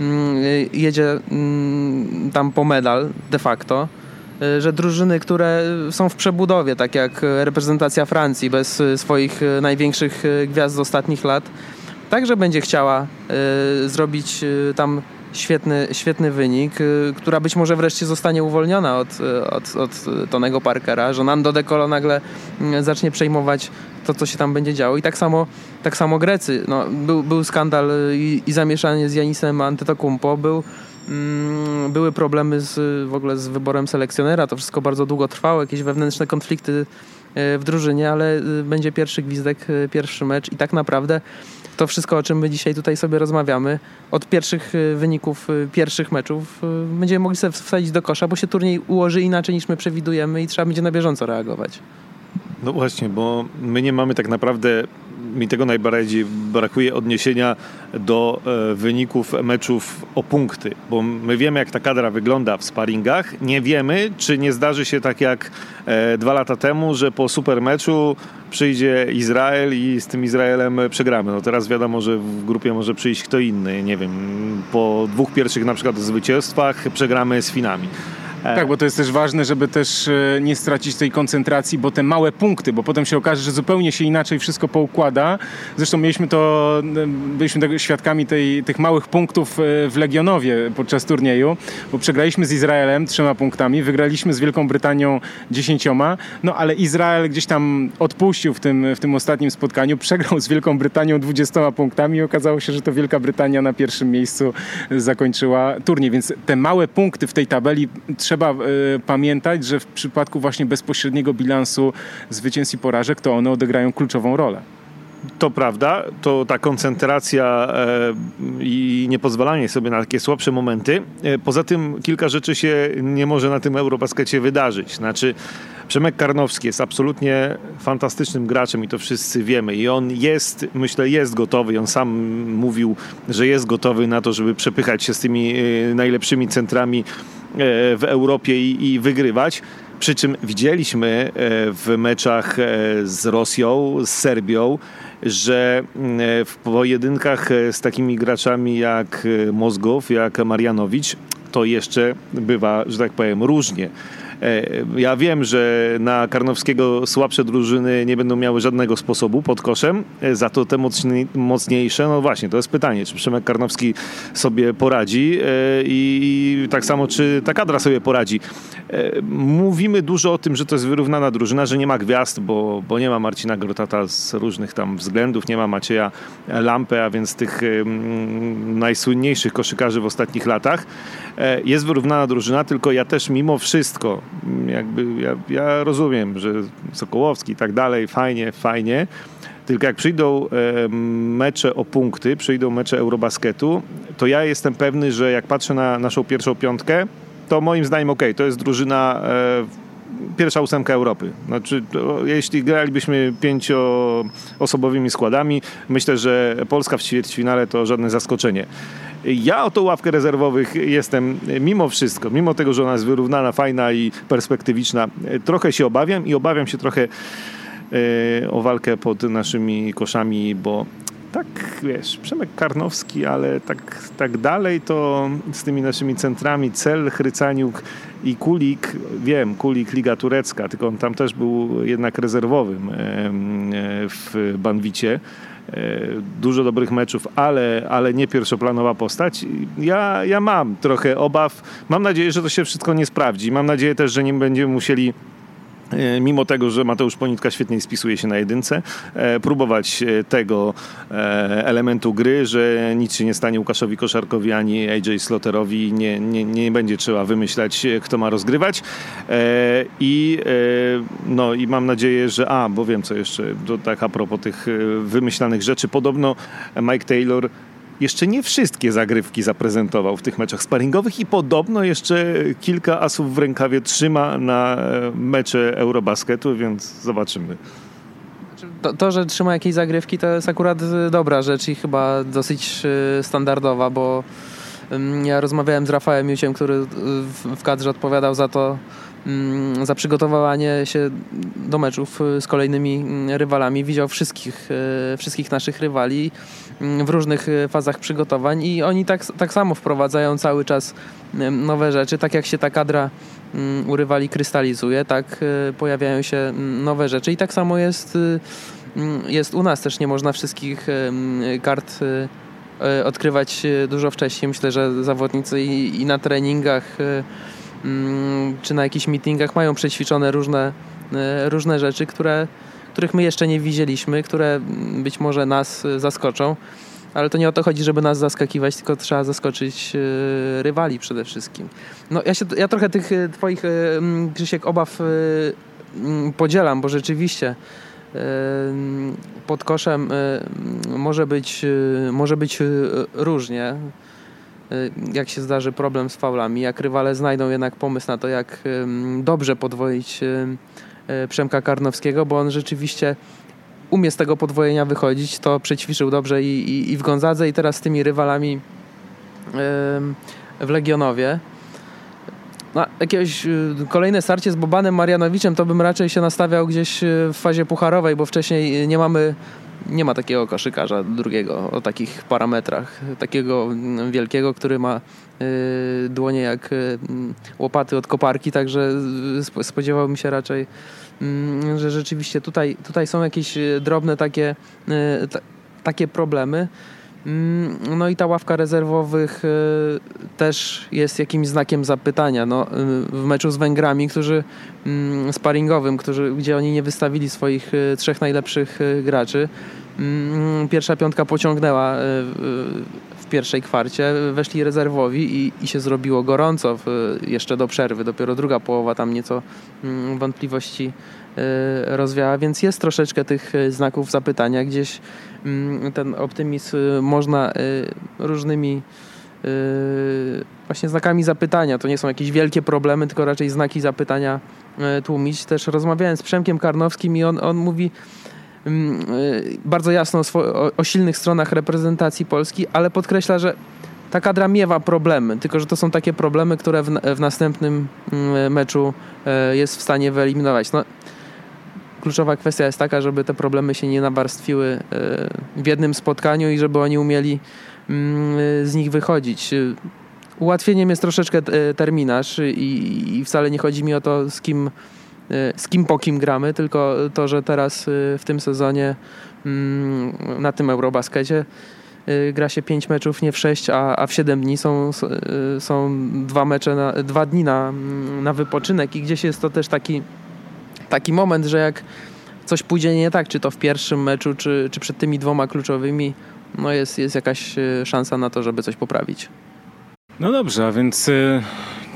Mm, jedzie mm, tam po medal de facto y, że drużyny, które są w przebudowie, tak jak reprezentacja Francji bez swoich y, największych y, gwiazd z ostatnich lat, także będzie chciała zrobić tam świetny, świetny wynik, która być może wreszcie zostanie uwolniona od, od, od Tonego Parkera, że Nando De Colo nagle mm, zacznie przejmować to, co się tam będzie działo. I tak samo, tak samo Grecy. No, był, był skandal i, i zamieszanie z Janisem Antetokounmpo, był mm, były problemy z, w ogóle z wyborem selekcjonera. To wszystko bardzo długo trwało, jakieś wewnętrzne konflikty w drużynie, ale e, będzie pierwszy gwizdek, e, pierwszy mecz i tak naprawdę to wszystko, o czym my dzisiaj tutaj sobie rozmawiamy, od pierwszych wyników pierwszych meczów będziemy mogli sobie wsadzić do kosza, bo się turniej ułoży inaczej niż my przewidujemy i trzeba będzie na bieżąco reagować. No właśnie, bo my nie mamy tak naprawdę, mi tego najbardziej brakuje odniesienia do e, wyników meczów o punkty, bo my wiemy jak ta kadra wygląda w sparingach, nie wiemy czy nie zdarzy się tak jak e, dwa lata temu, że po super meczu przyjdzie Izrael i z tym Izraelem przegramy. No teraz wiadomo, że w grupie może przyjść kto inny, nie wiem, po dwóch pierwszych na przykład zwycięstwach przegramy z Finami. E. Tak, bo to jest też ważne, żeby też e, nie stracić tej koncentracji, bo te małe punkty, bo potem się okaże, że zupełnie się inaczej wszystko poukłada. Zresztą mieliśmy to, e, byliśmy świadkami tej, tych małych punktów w Legionowie podczas turnieju, bo przegraliśmy z Izraelem trzema punktami, wygraliśmy z Wielką Brytanią dziesięcioma, no ale Izrael gdzieś tam odpuścił w tym, w tym ostatnim spotkaniu, przegrał z Wielką Brytanią dwudziestoma punktami i okazało się, że to Wielka Brytania na pierwszym miejscu zakończyła turniej, więc te małe punkty w tej tabeli trzeba trzeba e, pamiętać, że w przypadku właśnie bezpośredniego bilansu zwycięstw i porażek, to one odegrają kluczową rolę. To prawda, to ta koncentracja e, i niepozwalanie sobie na takie słabsze momenty. E, poza tym kilka rzeczy się nie może na tym Eurobaskecie wydarzyć. Znaczy, Przemek Karnowski jest absolutnie fantastycznym graczem i to wszyscy wiemy. I on jest, myślę, jest gotowy. On sam mówił, że jest gotowy na to, żeby przepychać się z tymi najlepszymi centrami w Europie i, wygrywać. Przy czym widzieliśmy e, w meczach e, z Rosją, z Serbią, że e, w pojedynkach z takimi graczami jak Mozgow, jak Marianowicz, to jeszcze bywa, że tak powiem, różnie. E, ja wiem, że na Karnowskiego słabsze drużyny nie będą miały żadnego sposobu pod koszem, e, za to te mocniejsze, no właśnie, to jest pytanie, czy Przemek Karnowski sobie poradzi e, i tak samo, czy ta kadra sobie poradzi. Mówimy dużo o tym, że to jest wyrównana drużyna, że nie ma gwiazd, bo, bo nie ma Marcina Grotata z różnych tam względów, nie ma Macieja Lampę, a więc tych najsłynniejszych koszykarzy w ostatnich latach. Jest wyrównana drużyna, tylko ja też mimo wszystko jakby ja, ja rozumiem, że Sokołowski i tak dalej, fajnie, fajnie, tylko jak przyjdą mecze o punkty, przyjdą mecze Eurobasketu, to ja jestem pewny, że jak patrzę na naszą pierwszą piątkę, to moim zdaniem ok, to jest drużyna e, pierwsza ósemka Europy. Znaczy, jeśli gralibyśmy pięcioosobowymi składami, myślę, że Polska w ćwierćfinale to żadne zaskoczenie. Ja o tą ławkę rezerwowych jestem mimo wszystko, mimo tego, że ona jest wyrównana, fajna i perspektywiczna, trochę się obawiam i obawiam się trochę e, o walkę pod naszymi koszami, bo tak, wiesz, Przemek Karnowski, ale tak, tak dalej to z tymi naszymi centrami Cel, Chrycaniuk i Kulik, wiem, Kulik Liga Turecka, tylko on tam też był jednak rezerwowym w Banwicie. E, dużo dobrych meczów, ale, ale nie pierwszoplanowa postać. Ja, ja mam trochę obaw. Mam nadzieję, że to się wszystko nie sprawdzi. Mam nadzieję też, że nie będziemy musieli E, mimo tego, że Mateusz Ponitka świetnie spisuje się na jedynce, e, próbować e, tego elementu gry, że nic się nie stanie Łukaszowi Koszarkowi ani AJ Slotterowi, nie, nie, nie będzie trzeba wymyślać, kto ma rozgrywać. I, no, I mam nadzieję, że a, bo wiem co jeszcze, to tak a propos tych wymyślanych rzeczy, podobno Mike Taylor jeszcze nie wszystkie zagrywki zaprezentował w tych meczach sparingowych i podobno jeszcze kilka asów w rękawie trzyma na e, mecze Eurobasketu, więc zobaczymy. To, to, że trzyma jakieś zagrywki, to jest akurat dobra rzecz i chyba dosyć e, standardowa, bo mm, ja rozmawiałem z Rafałem Juciem, który w kadrze odpowiadał za to, za przygotowywanie się do meczów y, z kolejnymi mm, rywalami. Widział wszystkich, y, wszystkich naszych rywali mm, w różnych y, fazach przygotowań i oni tak, tak samo wprowadzają cały czas nowe rzeczy. Tak jak się ta kadra u rywali krystalizuje, tak pojawiają się nowe rzeczy i tak samo jest, jest u nas. Też nie można wszystkich kart odkrywać dużo wcześniej. Myślę, że zawodnicy i, i na treningach Mm, czy na jakichś meetingach mają przećwiczone różne, e, różne rzeczy, które, których my jeszcze nie widzieliśmy, które być może nas e, zaskoczą. Ale to nie o to chodzi, żeby nas zaskakiwać, tylko trzeba zaskoczyć e, rywali przede wszystkim. No ja, się, ja trochę tych twoich, Krzysiek, obaw podzielam, bo rzeczywiście pod koszem może być, może być różnie. Y, jak się zdarzy problem z faulami, jak rywale znajdą jednak pomysł na to, jak dobrze podwoić y, y, Przemka Karnowskiego, bo on rzeczywiście umie z tego podwojenia wychodzić, to przećwiczył dobrze i, i, i w Gonzadze i teraz z tymi rywalami w Legionowie. No, jakieś kolejne starcie z Bobanem Marianowiczem to bym raczej się nastawiał gdzieś w fazie pucharowej, bo wcześniej nie mamy nie ma takiego koszykarza drugiego o takich parametrach. Takiego wielkiego, który ma y, dłonie jak y, łopaty od koparki, także spodziewałbym się raczej, mm, że rzeczywiście tutaj, tutaj są jakieś drobne takie, y, takie problemy. Mm, no i ta ławka rezerwowych też jest jakimś znakiem zapytania. No, w meczu z Węgrami, którzy mm, sparingowym, którzy, gdzie oni nie wystawili swoich trzech najlepszych graczy, Mm, pierwsza piątka pociągnęła e, w pierwszej kwarcie, weszli rezerwowi i, i się zrobiło gorąco jeszcze do przerwy. Dopiero druga połowa tam nieco wątpliwości e, rozwiała, więc jest troszeczkę tych e, znaków zapytania. Gdzieś ten optymizm można różnymi właśnie znakami zapytania. To nie są jakieś wielkie problemy, tylko raczej znaki zapytania tłumić. Też rozmawiałem z Przemkiem Karnowskim i on, on mówi, Mm, y, bardzo jasno o, o silnych stronach reprezentacji Polski, ale podkreśla, że ta kadra miewa problemy, tylko że to są takie problemy, które w, w następnym mm, meczu jest w stanie wyeliminować. No, kluczowa kwestia jest taka, żeby te problemy się nie nawarstwiły e, w jednym spotkaniu i żeby oni umieli mm, z nich wychodzić. Ułatwieniem jest troszeczkę e, terminarz i, i wcale nie chodzi mi o to, z kim Y, z kim po kim gramy, tylko to, że teraz w tym sezonie mm, na tym Eurobaskecie gra się 5 meczów, nie w 6, a, a w 7 dni są, są dwa mecze, na, dwa dni na, na wypoczynek i gdzieś jest to też taki, taki moment, że jak coś pójdzie nie tak, czy to w pierwszym meczu, czy, czy przed tymi dwoma kluczowymi, no jest, jest jakaś szansa na to, żeby coś poprawić. No dobrze, a więc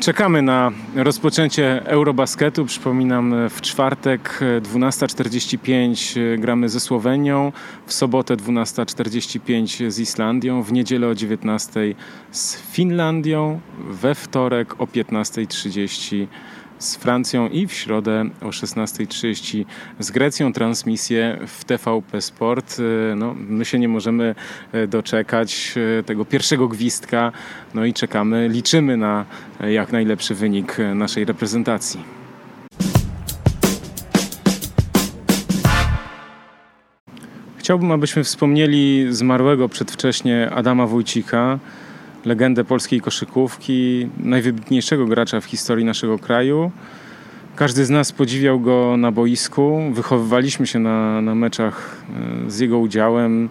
Czekamy na rozpoczęcie Eurobasketu. Przypominam, w czwartek 12.45 e, gramy ze Słowenią, w sobotę 12.45 z Islandią, w niedzielę o 19.00 z Finlandią, we wtorek o 15.30 z Francją i w środę o 16.30 z Grecją transmisję w TVP Sport. No, my się nie możemy doczekać tego pierwszego gwizdka, no i czekamy, liczymy na jak najlepszy wynik naszej reprezentacji. Chciałbym, abyśmy wspomnieli zmarłego przedwcześnie Adama Wójcika, legendę polskiej koszykówki, najwybitniejszego gracza w historii naszego kraju. Każdy z nas podziwiał go na boisku. Wychowywaliśmy się na, na meczach e, z jego udziałem,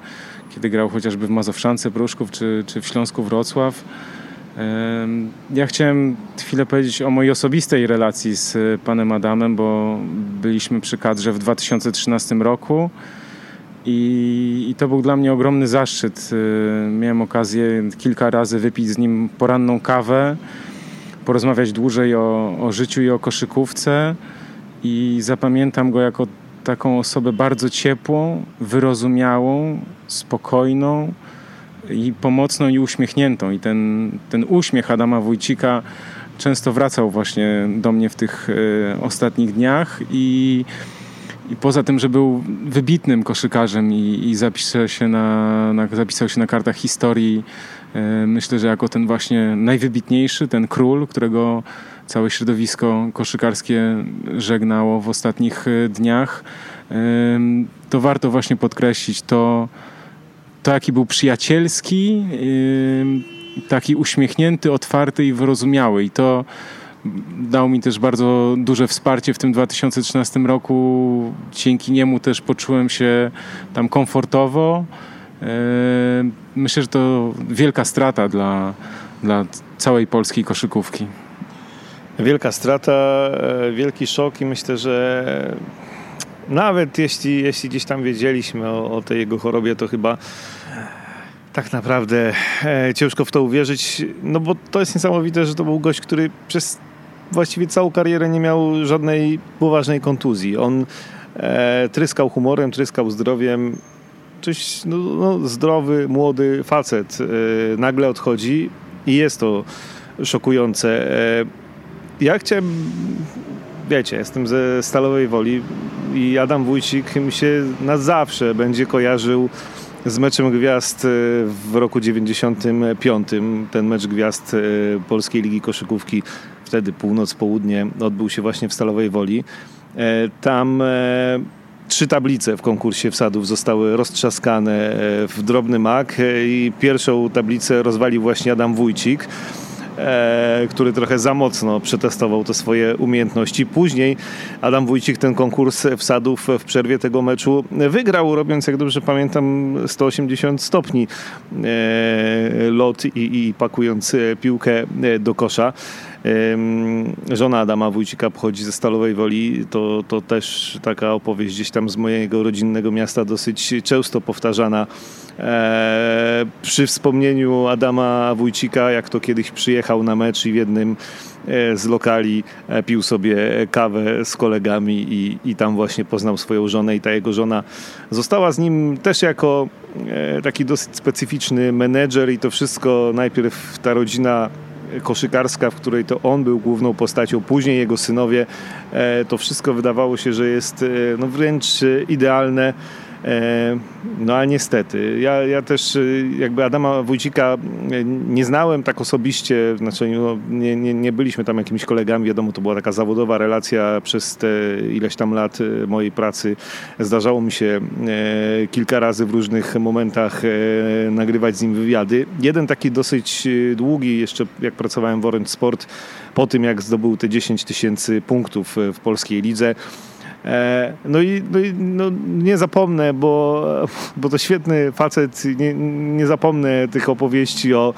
kiedy grał chociażby w Mazowszance Pruszków czy, czy w Śląsku Wrocław. Ja chciałem chwilę powiedzieć o mojej osobistej relacji z panem Adamem, bo byliśmy przy kadrze w 2013 roku. I, I, to był dla mnie ogromny zaszczyt. Y, miałem okazję kilka razy wypić z nim poranną kawę, porozmawiać dłużej o, o życiu i o koszykówce. I zapamiętam go jako taką osobę bardzo ciepłą, wyrozumiałą, spokojną i pomocną i uśmiechniętą. I ten, ten uśmiech Adama Wójcika często wracał właśnie do mnie w tych y, ostatnich dniach i i poza tym, że był wybitnym koszykarzem i, i zapisał, się na, na, zapisał się na kartach historii, e, myślę, że jako ten właśnie najwybitniejszy, ten król, którego całe środowisko koszykarskie żegnało w ostatnich e, dniach, e, to warto właśnie podkreślić to, to jaki był przyjacielski, taki uśmiechnięty, otwarty i wyrozumiały. I to dał mi też bardzo duże wsparcie w tym 2013 roku. Dzięki niemu też poczułem się tam komfortowo. E, myślę, że to wielka strata dla, dla całej polskiej koszykówki. Wielka strata, e, wielki szok i myślę, że nawet jeśli, jeśli gdzieś tam wiedzieliśmy o, o tej jego chorobie, to chyba tak naprawdę e, ciężko w to uwierzyć, no bo to jest niesamowite, że to był gość, który przez właściwie całą karierę nie miał żadnej poważnej kontuzji. On e, tryskał humorem, tryskał zdrowiem. Coś, no, no, zdrowy, młody facet e, nagle odchodzi i jest to szokujące. E, ja chciałem, wiecie, jestem ze Stalowej Woli i Adam Wójcik mi się na zawsze będzie kojarzył z meczem gwiazd e, w roku 95. Ten mecz gwiazd e, Polskiej Ligi Koszykówki wtedy północ-południe odbył się właśnie w Stalowej Woli. E, tam e, trzy tablice w konkursie wsadów zostały roztrzaskane e, w drobny mak i pierwszą tablicę rozwalił właśnie Adam Wójcik który trochę za mocno przetestował te swoje umiejętności. Później Adam Wójcik ten konkurs wsadów w przerwie tego meczu wygrał, robiąc, jak dobrze pamiętam, 180 stopni lot i, i pakując piłkę do kosza. Żona Adama Wójcika pochodzi ze Stalowej Woli. To, to też taka opowieść gdzieś tam z mojego rodzinnego miasta dosyć często powtarzana e, przy wspomnieniu Adama Wójcika, jak to kiedyś przyjechał na mecz i w jednym e, z lokali e, pił sobie kawę z kolegami i, i tam właśnie poznał swoją żonę i ta jego żona została z nim też jako taki dosyć specyficzny menedżer i to wszystko najpierw ta rodzina koszykarska, w której to on był główną postacią, później jego synowie, e, to wszystko wydawało się, że jest e, no wręcz idealne. E, no a niestety, ja, ja też y, jakby Adama Wójcika y, nie znałem tak osobiście, znaczy no, nie, nie, nie byliśmy tam jakimiś kolegami, wiadomo, to była taka zawodowa relacja przez te ileś tam lat mojej pracy. Zdarzało mi się kilka razy w różnych momentach nagrywać z nim wywiady. Jeden taki dosyć długi, jeszcze jak pracowałem w Orange Sport, po tym jak zdobył te 10 tysięcy punktów w polskiej lidze, E, no i, no i no, nie zapomnę, bo, bo to świetny facet, nie, nie zapomnę tych opowieści o,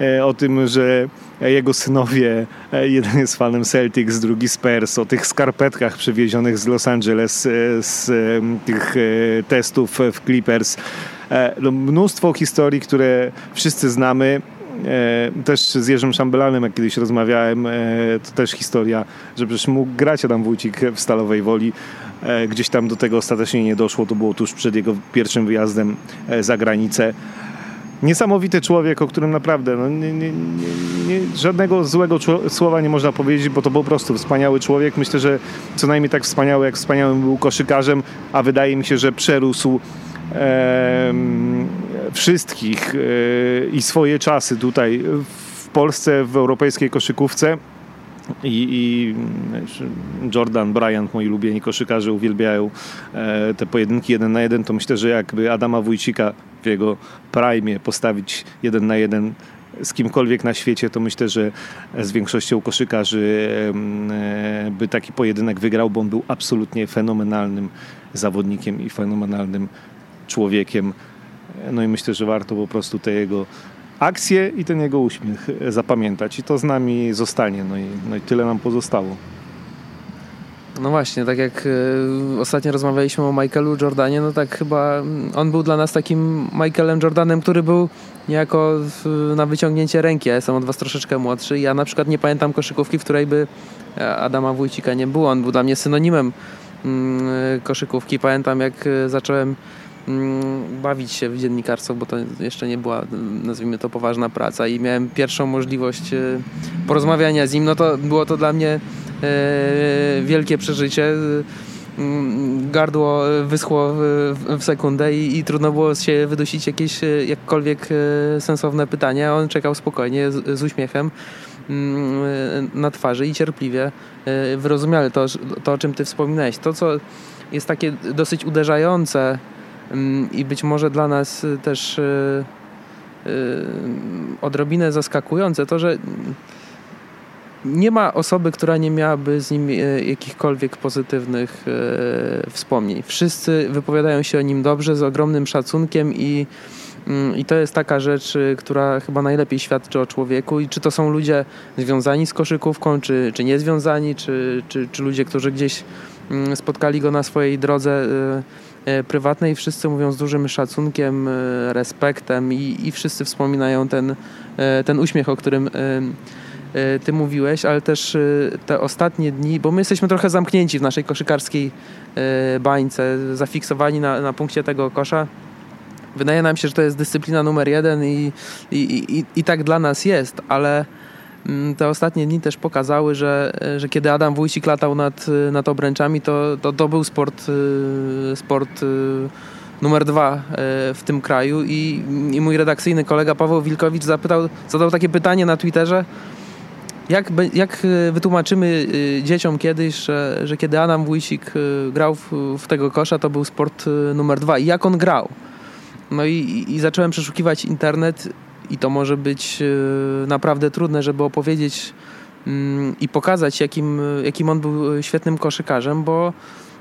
e, o tym, że jego synowie, e, jeden jest fanem Celtics, drugi Spurs, o tych skarpetkach przywiezionych z Los Angeles, z tych testów w Clippers. No, mnóstwo historii, które wszyscy znamy. Też z Jerzym Szambelanem, jak kiedyś rozmawiałem, to też historia, że przecież mógł grać Adam Wójcik w Stalowej Woli. Gdzieś tam do tego ostatecznie nie doszło, to było tuż przed jego pierwszym wyjazdem za granicę. niesamowity człowiek, o którym naprawdę no, nie, nie, nie, żadnego złego słowa nie można powiedzieć, bo to po prostu wspaniały człowiek. Myślę, że co najmniej tak wspaniały, jak wspaniałym był koszykarzem, a wydaje mi się, że przerósł e, wszystkich e, i swoje czasy tutaj w Polsce, w europejskiej koszykówce. I, I, Jordan, Bryant, moi ulubieni koszykarze uwielbiają e, te pojedynki jeden na jeden, to myślę, że jakby Adama Wójcika w jego prime postawić jeden na jeden z kimkolwiek na świecie, to myślę, że z większością koszykarzy e, by taki pojedynek wygrał, bo on był absolutnie fenomenalnym zawodnikiem i fenomenalnym człowiekiem. No i myślę, że warto po prostu te jego akcję i ten jego uśmiech zapamiętać. I to z nami zostanie. No i, no i tyle nam pozostało. No właśnie, tak jak y, ostatnio rozmawialiśmy o Michaelu Jordanie, no tak chyba on był dla nas takim Michaelem Jordanem, który był niejako na wyciągnięcie ręki. Ja jestem od was troszeczkę młodszy. Ja na przykład nie pamiętam koszykówki, w której by e, Adama Wójcika nie było. On był dla mnie synonimem mm, koszykówki. Pamiętam jak e, zacząłem Mm, bawić się w dziennikarstwo, bo to jeszcze nie była, nazwijmy to, poważna praca i miałem pierwszą możliwość e, porozmawiania z nim, no to było to dla mnie e, wielkie przeżycie. Mm, gardło wyschło w, sekundę i, i, trudno było się wydusić jakieś e, jakkolwiek sensowne pytanie. On czekał spokojnie, z, z uśmiechem mm, na twarzy i cierpliwie wyrozumiale to, to, o czym ty wspominałeś. To, co jest takie dosyć uderzające i być może dla nas y, też y, y, odrobinę zaskakujące to, że nie ma osoby, która nie miałaby z nim jakichkolwiek pozytywnych wspomnień. Wszyscy wypowiadają się o nim dobrze, z ogromnym szacunkiem i, mm, i to jest taka rzecz, która chyba najlepiej świadczy o człowieku. I czy to są ludzie związani z koszykówką, czy, czy niezwiązani, czy, czy, czy ludzie, którzy gdzieś mm, spotkali go na swojej drodze prywatnej wszyscy mówią z dużym szacunkiem, e, respektem i, i wszyscy wspominają ten, e, ten uśmiech, o którym ty mówiłeś, ale też te ostatnie dni, bo my jesteśmy trochę zamknięci w naszej koszykarskiej bańce, zafiksowani na, na punkcie tego kosza. Wydaje nam się, że to jest dyscyplina numer jeden i, i, i, i tak dla nas jest, ale te ostatnie dni też pokazały, że, że kiedy Adam Wójcik latał nad, nad obręczami, to, to, to był sport, y, sport numer dwa w tym kraju. I, i mój redakcyjny kolega Paweł Wilkowicz zapytał, zadał takie pytanie na Twitterze, jak, jak wytłumaczymy dzieciom kiedyś, że, że kiedy Adam Wójcik grał w, w tego kosza, to był sport numer dwa. I jak on grał? No i, i zacząłem przeszukiwać internet i to może być e, naprawdę trudne, żeby opowiedzieć mm, i pokazać, jakim, jakim on był świetnym koszykarzem, bo,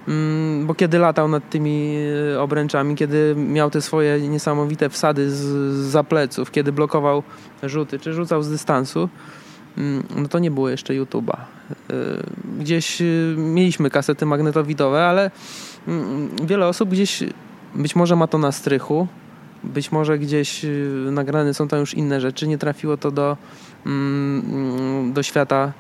mm, bo kiedy latał nad tymi e, obręczami, kiedy miał te swoje niesamowite wsady z, za pleców, kiedy blokował rzuty, czy rzucał z dystansu, mm, no to nie było jeszcze YouTube'a. E, gdzieś mieliśmy kasety magnetowidowe, ale wiele osób gdzieś być może ma to na strychu, być może gdzieś y, nagrane są tam już inne rzeczy, nie trafiło to do, mm, do świata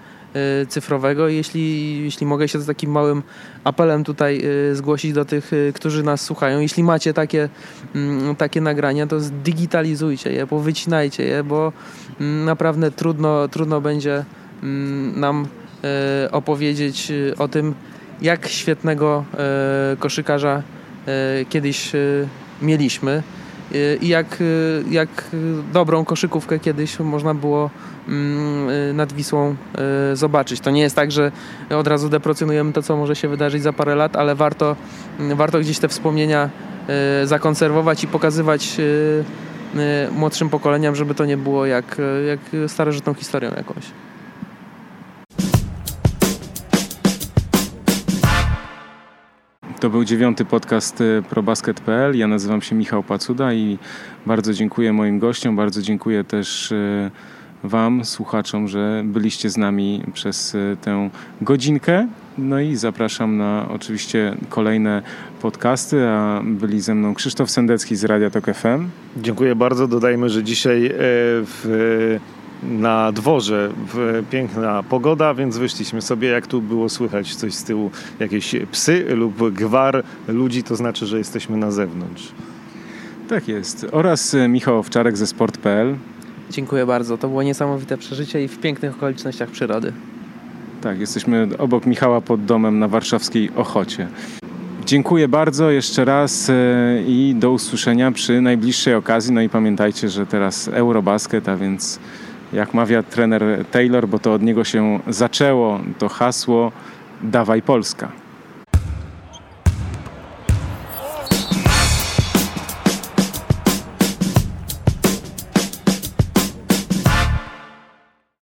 y, cyfrowego. Jeśli, jeśli mogę się z takim małym apelem tutaj y, zgłosić do tych, którzy nas słuchają, jeśli macie takie, mm, takie nagrania, to zdigitalizujcie je, powycinajcie je, bo mm, naprawdę trudno, trudno będzie nam opowiedzieć o tym, jak świetnego koszykarza kiedyś mieliśmy i jak, jak dobrą koszykówkę kiedyś można było mm, nad Wisłą zobaczyć. To nie jest tak, że od razu deprecjonujemy to, co może się wydarzyć za parę lat, ale warto, warto gdzieś te wspomnienia zakonserwować i pokazywać młodszym pokoleniom, żeby to nie było jak, jak starożytną historią jakąś. To był dziewiąty podcast y, probasket.pl. Ja nazywam się Michał Pacuda i bardzo dziękuję moim gościom, bardzo dziękuję też y, Wam, słuchaczom, że byliście z nami przez y, tę godzinkę. No i zapraszam na oczywiście kolejne podcasty, a byli ze mną Krzysztof Sendecki z Radia Tok FM. Dziękuję bardzo. Dodajmy, że dzisiaj w na dworze, piękna pogoda, więc wyszliśmy sobie, jak tu było słychać coś z tyłu, jakieś psy lub gwar ludzi, to znaczy, że jesteśmy na zewnątrz. Tak jest. Oraz e, Michał Owczarek ze sport.pl. Dziękuję bardzo. To było niesamowite przeżycie i w pięknych okolicznościach przyrody. Tak, jesteśmy obok Michała pod domem na warszawskiej Ochocie. Dziękuję bardzo jeszcze raz e, i do usłyszenia przy najbliższej okazji. No i pamiętajcie, że teraz Eurobasket, a więc jak mawia trener Taylor, bo to od niego się zaczęło, to hasło Dawaj Polska.